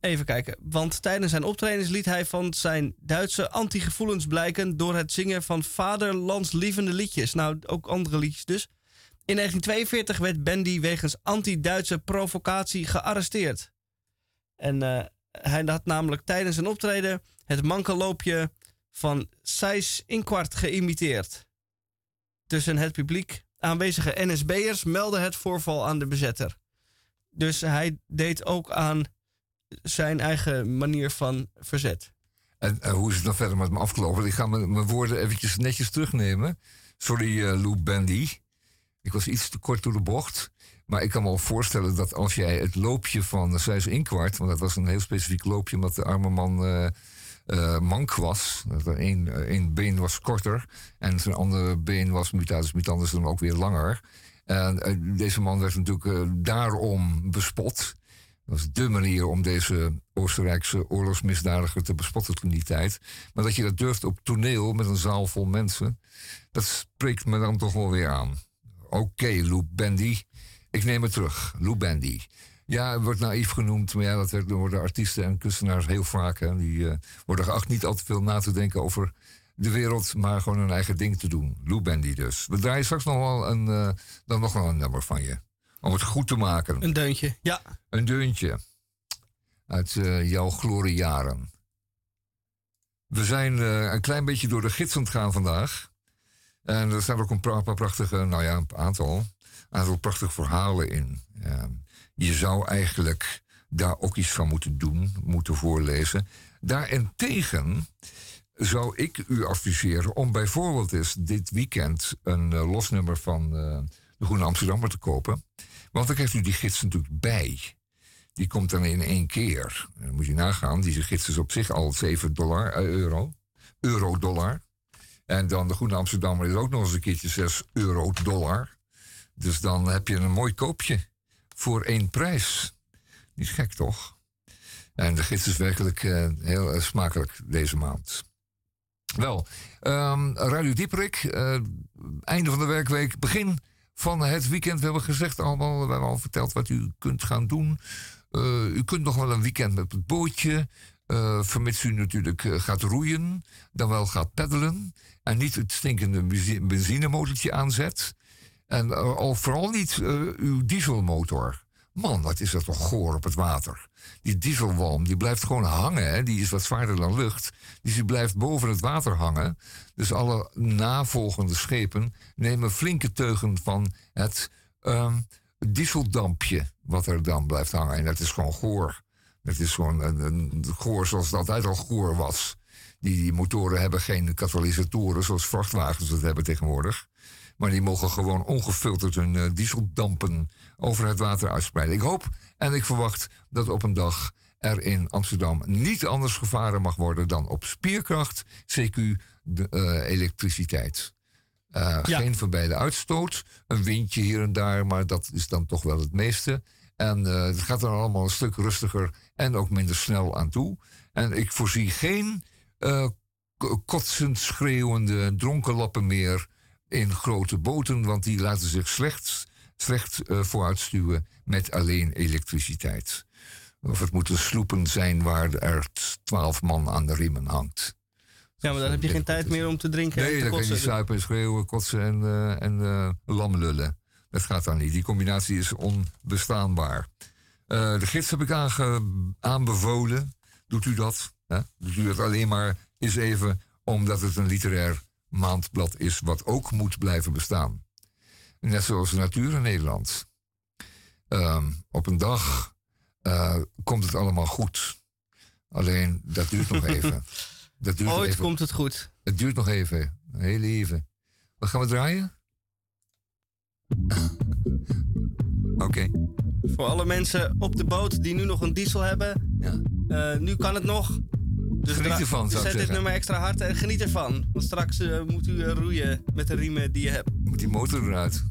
Even kijken, want tijdens zijn optredens liet hij van zijn Duitse antigevoelens blijken door het zingen van vaderlandslievende liedjes. Nou, ook andere liedjes dus. In 1942 werd Bendy wegens anti-Duitse provocatie gearresteerd. En eh, hij had namelijk tijdens een optreden het mankeloopje van Seis Inkwart geïmiteerd. Tussen het publiek aanwezige NSB'ers meldde het voorval aan de bezetter. Dus hij deed ook aan zijn eigen manier van verzet. En eh, hoe is het dan verder met me afgelopen? Ik ga mijn woorden eventjes netjes terugnemen. Sorry, eh Lou Bandy. Ik was iets te kort door de bocht. Maar ik kan me wel voorstellen dat als jij het loopje van Zijs Inkwart... want dat was een heel specifiek loopje omdat de arme man eh, mank was. Één been was korter en zijn andere been was mutatis mutandis dan ook weer langer. En eh, deze man werd natuurlijk eh, daarom bespot. Dat was dé manier om deze Oostenrijkse oorlogsmisdadiger te bespotten toen die tijd. Maar dat je dat durft op toneel met een zaal vol mensen, dat spreekt me dan toch wel weer aan. Oké, Lou Bandy. Ik neem het terug. Lou Bandy. Ja, wordt naïef genoemd, maar ja, dat de artiesten en kunstenaars heel vaak. Die eh, worden geacht niet al te veel na te denken over de wereld, maar gewoon hun eigen ding te doen. Lou Bandy dus. We draaien straks nog wel een, eh, dan nog wel een nummer van je. Om het goed te maken. Een deuntje, ja. Een deuntje. Uit eh, jouw gloriejaren. We zijn eh, een klein beetje door de gids aan het gaan vandaag. En er staan ook een paar prachtige, nou ja, een aantal, aantal prachtige verhalen in. Ja, je zou eigenlijk daar ook iets van moeten doen, moeten voorlezen. Daarentegen zou ik u adviseren om bijvoorbeeld eens dit weekend een eh, losnummer van eh, de Groene Amsterdammer te kopen. Want dan krijgt u die gids natuurlijk bij. Die komt dan in één keer. Dan moet je nagaan, die gids is op zich al 7 dollar, eh, euro. Euro-dollar. En dan de Groene Amsterdammer is ook nog eens een keertje 6 euro-dollar. Dus dan heb je een mooi koopje voor één prijs. Niet gek toch? En de gids is werkelijk heel smakelijk deze maand. Wel, ehm Radio Dieperik, eh, einde van de werkweek, begin van het weekend. We hebben gezegd allemaal, we hebben al verteld wat u kunt gaan doen. Eh, u kunt nog wel een weekend met het bootje, eh, vermits u natuurlijk gaat roeien, dan wel gaat peddelen en niet het stinkende benzi- benzinemotortje aanzet. En al vooral niet uw dieselmotor. Man, wat is dat toch goor op het water. Die dieselwalm, die blijft gewoon hangen. Hè? Die is wat zwaarder dan lucht. Dus die blijft boven het water hangen. Dus alle navolgende schepen nemen flinke teugen van het ehm, dieseldampje. Wat er dan blijft hangen. En dat is gewoon goor. Dat is gewoon een, goor zoals het altijd al goor was. Die, die motoren hebben geen katalysatoren zoals vrachtwagens dat hebben tegenwoordig. Maar die mogen gewoon ongefilterd hun eh, dieseldampen over het water uitspreiden. Ik hoop en ik verwacht dat op een dag er in Amsterdam niet anders gevaren mag worden dan op spierkracht, CQ, de, eh, elektriciteit. Eh, Ja. Geen verbeide uitstoot, een windje hier en daar, maar dat is dan toch wel het meeste. En eh, het gaat er allemaal een stuk rustiger en ook minder snel aan toe. En ik voorzie geen kotsend schreeuwende dronkenlappen meer in grote boten, want die laten zich slecht, slecht eh, vooruitstuwen met alleen elektriciteit. Of het moeten sloepen zijn waar er twaalf man aan de riemen hangt. Ja, maar dan heb je geen tijd meer om te drinken. en Nee, te dan kan je suipen, schreeuwen, kotsen en, eh en eh, lam lullen. Dat gaat dan niet. Die combinatie is onbestaanbaar. De gids heb ik aange- aanbevolen. Doet u dat? Hè? Doet u dat alleen maar eens even omdat het een literair maandblad is... wat ook moet blijven bestaan. Net zoals de natuur in Nederland. Ehm, op een dag eh, komt het allemaal goed. Alleen, dat duurt nog [laughs] even. Dat duurt nog Ooit even. komt het goed. Het duurt nog even. Heel even. Wat gaan we draaien? Oké. Voor alle mensen op de boot die nu nog een diesel hebben. eh, nu kan het nog. Dus Geniet ervan, dus zou ik zet dit zeggen. nummer extra hard en geniet ervan. Want straks eh, moet u eh, roeien met de riemen die je hebt. Moet die motor eruit.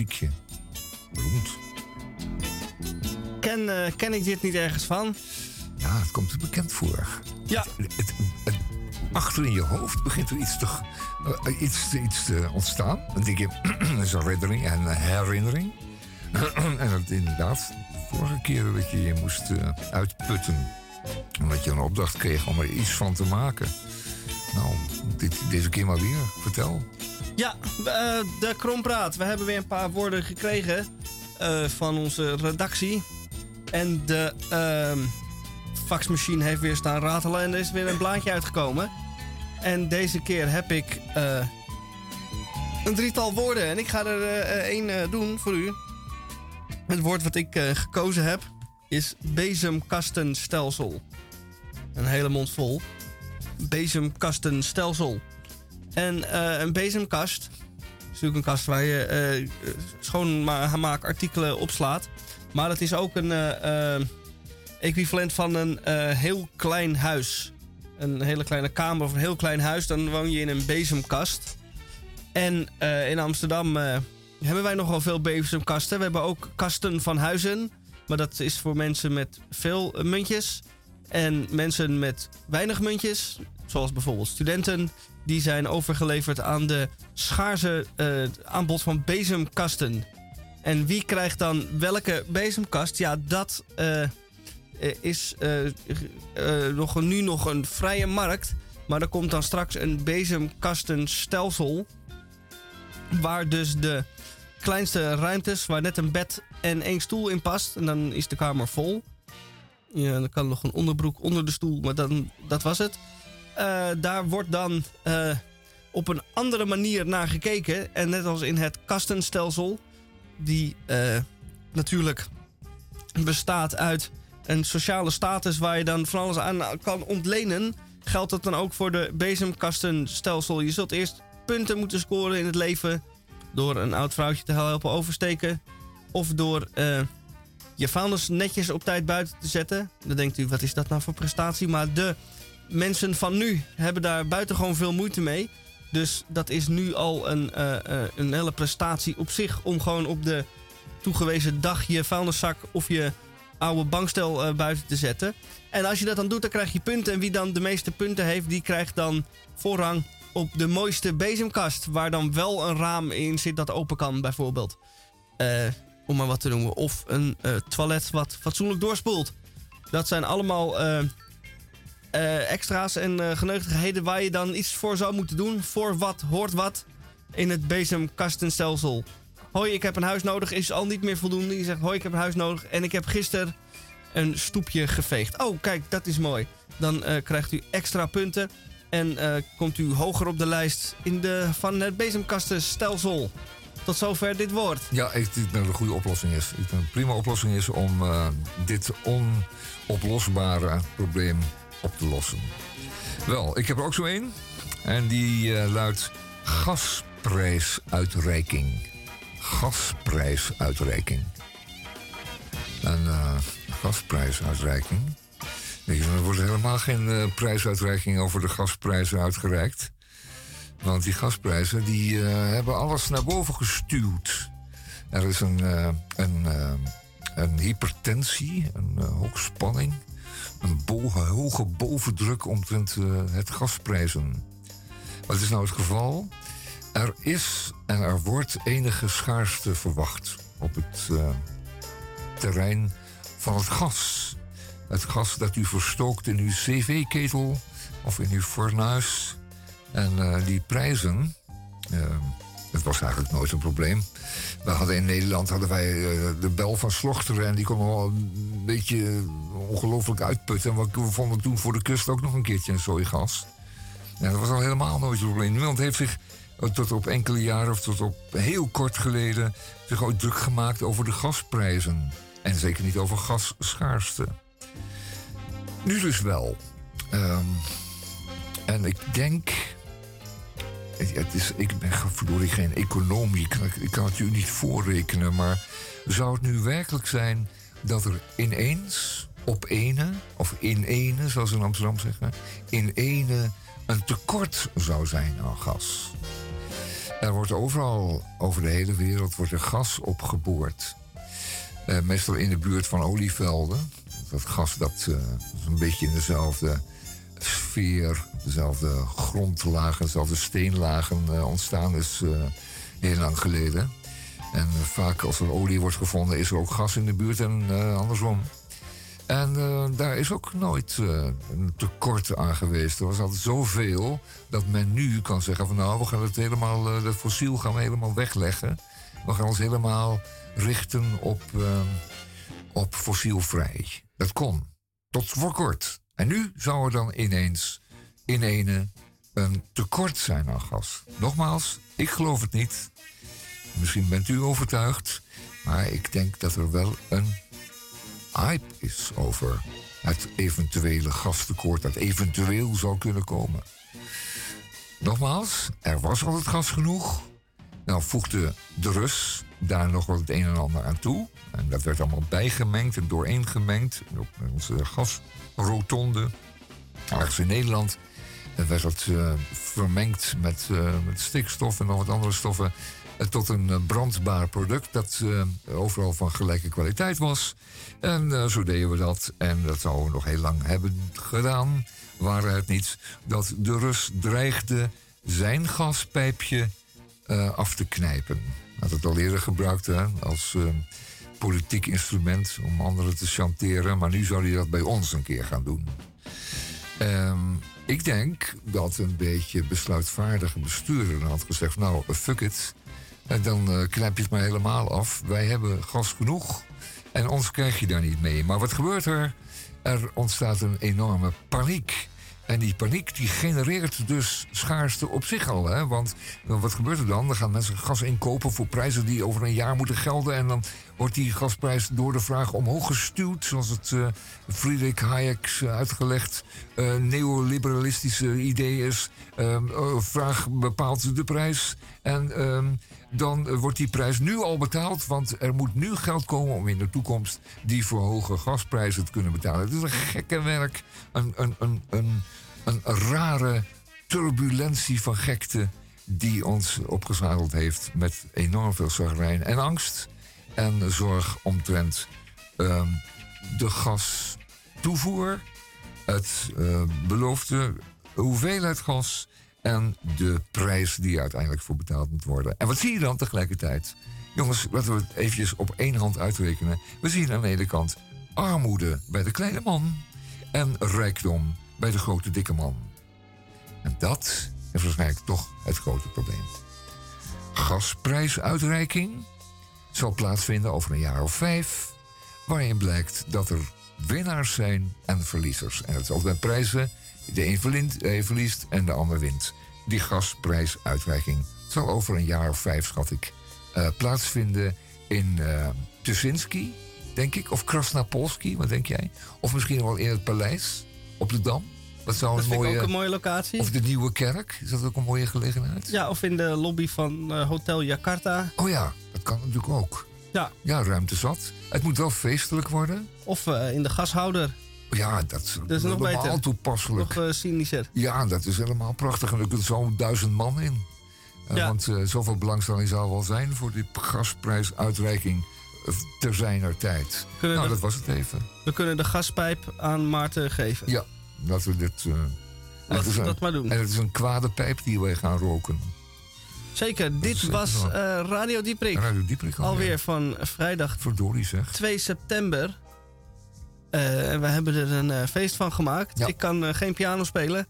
Muziekje. Beroemd. Ken, eh, ken ik dit niet ergens van? Ja, het komt er bekend voor. Ja. Het, het- het- achter in je hoofd begint er iets te, eh, iets, te- iets te ontstaan. Dan denk je, [clears throat] dat is een herinnering en een herinnering. [clears throat] en dat inderdaad, de vorige keer dat je je moest eh, uitputten. Omdat je een opdracht kreeg om er iets van te maken. Nou, dit, deze keer maar weer. Vertel. Ja, eh, de Krompraat. We hebben weer een paar woorden gekregen eh, van onze redactie. En de ehm, faxmachine heeft weer staan ratelen en er is weer een blaadje uitgekomen. En deze keer heb ik eh, een drietal woorden en ik ga er één doen voor u. Het woord wat ik gekozen heb is bezemkastenstelsel. Een hele mond vol. Bezemkastenstelsel. En eh, een bezemkast is natuurlijk een kast waar je eh schoonmaakartikelen opslaat. Maar het is ook een eh, equivalent van een heel klein huis. Een hele kleine kamer of een heel klein huis. Dan woon je in een bezemkast. En in Amsterdam hebben wij nogal veel bezemkasten. We hebben ook kasten van huizen. Maar dat is voor mensen met veel muntjes. En mensen met weinig muntjes, zoals bijvoorbeeld studenten, die zijn overgeleverd aan de schaarse eh, aanbod van bezemkasten. En wie krijgt dan welke bezemkast? Ja, dat eh, eh, is nog, nu nog een vrije markt. Maar er komt dan straks een bezemkastenstelsel. Waar dus de kleinste ruimtes, waar net een bed en één stoel in past. En dan is de kamer vol. Ja, dan kan nog een onderbroek onder de stoel, maar dan, dat was het. Eh, daar wordt dan eh, op een andere manier naar gekeken. En net als in het kastenstelsel, die eh, natuurlijk bestaat uit een sociale status waar je dan van alles aan kan ontlenen, geldt dat dan ook voor de bezemkastenstelsel. Je zult eerst punten moeten scoren in het leven door een oud vrouwtje te helpen oversteken. Of door je vuilnis netjes op tijd buiten te zetten. Dan denkt u, wat is dat nou voor prestatie? Maar de mensen van nu hebben daar buitengewoon veel moeite mee. Dus dat is nu al een, eh, eh, een hele prestatie op zich om gewoon op de toegewezen dag je vuilniszak of je oude bankstel eh, buiten te zetten. En als je dat dan doet, dan krijg je punten. En wie dan de meeste punten heeft, die krijgt dan voorrang op de mooiste bezemkast. Waar dan wel een raam in zit dat open kan, bijvoorbeeld. Om maar wat te noemen. Of een toilet wat fatsoenlijk doorspoelt. Dat zijn allemaal eh, extra's en geneutigheden waar je dan iets voor zou moeten doen. Voor wat hoort wat in het bezemkastenstelsel. Hoi, ik heb een huis nodig is al niet meer voldoende. Je zegt, hoi, ik heb een huis nodig en ik heb gisteren een stoepje geveegd. Oh, kijk, dat is mooi. Dan eh, krijgt u extra punten en komt u hoger op de lijst in de, van het bezemkastenstelsel. Tot zover dit woord. Ja, ik denk dat een goede oplossing is. Ik denk een prima oplossing is om dit onoplosbare probleem op te lossen. Wel, ik heb er ook zo één. En die eh, luidt gasprijsuitreiking. Gasprijsuitreiking. Een eh, gasprijsuitreiking. Denk je, Er wordt helemaal geen eh, prijsuitreiking over de gasprijzen uitgereikt. Want die gasprijzen die, hebben alles naar boven gestuwd. Er is een, een, een hypertensie, een hoogspanning, een hoge bovendruk omtrent eh, het gasprijzen. Wat is nou het geval? Er is en er wordt enige schaarste verwacht op het eh, terrein van het gas. Het gas dat u verstookt in uw cv-ketel of in uw fornuis. En eh, die prijzen, dat was eigenlijk nooit een probleem. We hadden in Nederland hadden wij eh, de bel van Slochteren en die kon wel een beetje ongelooflijk uitputten. En we vonden toen voor de kust ook nog een keertje een gas. Ja, dat was al helemaal nooit een probleem. Niemand heeft zich eh, tot op enkele jaren of tot op heel kort geleden zich ooit druk gemaakt over de gasprijzen. En zeker niet over gasschaarste. Nu dus wel. Ehm, en ik denk. Het, is, ik ben verdorie geen econoom. Ik kan, het u niet voorrekenen. Maar zou het nu werkelijk zijn dat er ineens op ene, of in ene, zoals in Amsterdam zeggen, in ene een tekort zou zijn aan gas? Er wordt overal over de hele wereld wordt er gas opgeboord. Eh, meestal in de buurt van olievelden. Dat gas dat, eh, is een beetje in dezelfde sfeer, dezelfde grondlagen, dezelfde steenlagen eh, ontstaan is eh, heel lang geleden. En eh, vaak als er olie wordt gevonden is er ook gas in de buurt en andersom. En daar is ook nooit een tekort aan geweest. Er was altijd zoveel dat men nu kan zeggen van nou, we gaan het helemaal, dat fossiel gaan helemaal wegleggen. We gaan ons helemaal richten op, op fossielvrij. Dat kon. Tot voor kort. En nu zou er dan ineens in ene een tekort zijn aan gas. Nogmaals, ik geloof het niet. Misschien bent u overtuigd. Maar ik denk dat er wel een hype is over het eventuele gastekort dat eventueel zou kunnen komen. Nogmaals, er was altijd gas genoeg. Nou voegde de Rus daar nog wel het een en ander aan toe. En dat werd allemaal bijgemengd en dooreengemengd. En op onze gasrotonde, ergens in Nederland, en werd dat eh, vermengd met, eh, met stikstof en nog wat andere stoffen. eh, tot een brandbaar product dat overal van gelijke kwaliteit was. En zo deden we dat. En dat zouden we nog heel lang hebben gedaan. Waren het niet dat de Rus dreigde zijn gaspijpje af te knijpen. Had het al eerder gebruikt als politiek instrument om anderen te chanteren. Maar nu zou hij dat bij ons een keer gaan doen. Ehm, ik denk dat een beetje besluitvaardige bestuurder had gezegd... nou, eh, fuck it, en dan eh, knijp je het maar helemaal af. Wij hebben gas genoeg en ons krijg je daar niet mee. Maar wat gebeurt er? Er ontstaat een enorme paniek. En die paniek die genereert dus schaarste op zich al. Hè? Want eh, wat gebeurt er dan? Dan gaan mensen gas inkopen voor prijzen die over een jaar moeten gelden. En dan wordt die gasprijs door de vraag omhoog gestuwd. Zoals het eh Friedrich Hayek eh, uitgelegd eh, neoliberalistische idee is. Ehm, eh, vraag bepaalt de prijs. En ehm, dan eh, wordt die prijs nu al betaald. Want er moet nu geld komen om in de toekomst die voor hoge gasprijzen te kunnen betalen. Het is een gekke werk. Een, een, een, een, een rare turbulentie van gekte die ons opgezadeld heeft met enorm veel zagrijn en angst. En zorg omtrent ehm, de gastoevoer, het eh, beloofde hoeveelheid gas en de prijs die uiteindelijk voor betaald moet worden. En wat zie je dan tegelijkertijd? Jongens, laten we het eventjes op één hand uitrekenen. We zien aan de ene kant armoede bij de kleine man en rijkdom bij de grote dikke man. En dat is waarschijnlijk toch het grote probleem. Gasprijsuitreiking zal plaatsvinden over een jaar of vijf, waarin blijkt dat er winnaars zijn en verliezers. En het is altijd bij prijzen, de een eh, verliest en de ander wint. Die gasprijsuitreiking zal over een jaar of vijf, schat ik, eh, plaatsvinden in Tuschinski, denk ik, of Krasnapolski, wat denk jij? Of misschien wel in het paleis op de Dam. Dat zou Dat een ik mooie... ook een mooie locatie. Of de Nieuwe Kerk, is dat ook een mooie gelegenheid? Ja, of in de lobby van Hotel Jakarta. Oh ja, dat kan natuurlijk ook. Ja. Ja, ruimte zat. Het moet wel feestelijk worden. Of eh, in de gashouder. Ja, dat is, Dat is nog helemaal beter. toepasselijk. Nog cynischer. Ja, dat is helemaal prachtig. En er kunt zo'n duizend man in. Eh, Ja. Want zoveel belangstelling zou wel zijn voor die gasprijsuitreiking ter zijner tijd. Kunnen nou, dat was het even. We kunnen de gaspijp aan Maarten geven. Ja, laten we dit... en Laten we dat maar doen. En het is een kwade pijp die wij gaan roken. Zeker, dit zeker was eh, Radio Dieprik. Radio Dieprik alweer. Van vrijdag Verdorie zeg. 2 september. Eh, en we hebben er een eh, feest van gemaakt. Ja. Ik kan eh, geen piano spelen.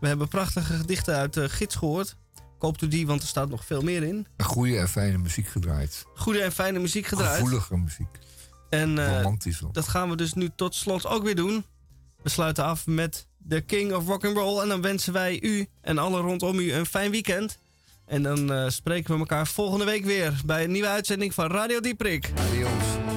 We hebben prachtige gedichten uit de gids gehoord. Koopt u die, want er staat nog veel meer in. Goede en fijne muziek gedraaid. Goede en fijne muziek gedraaid. Gevoelige muziek. En eh, Romantisch ook. dat gaan we dus nu tot slot ook weer doen. We sluiten af met The King of Rock and Roll. En dan wensen wij u en alle rondom u een fijn weekend. En dan eh, spreken we elkaar volgende week weer bij een nieuwe uitzending van Radio Dieprik. Adios.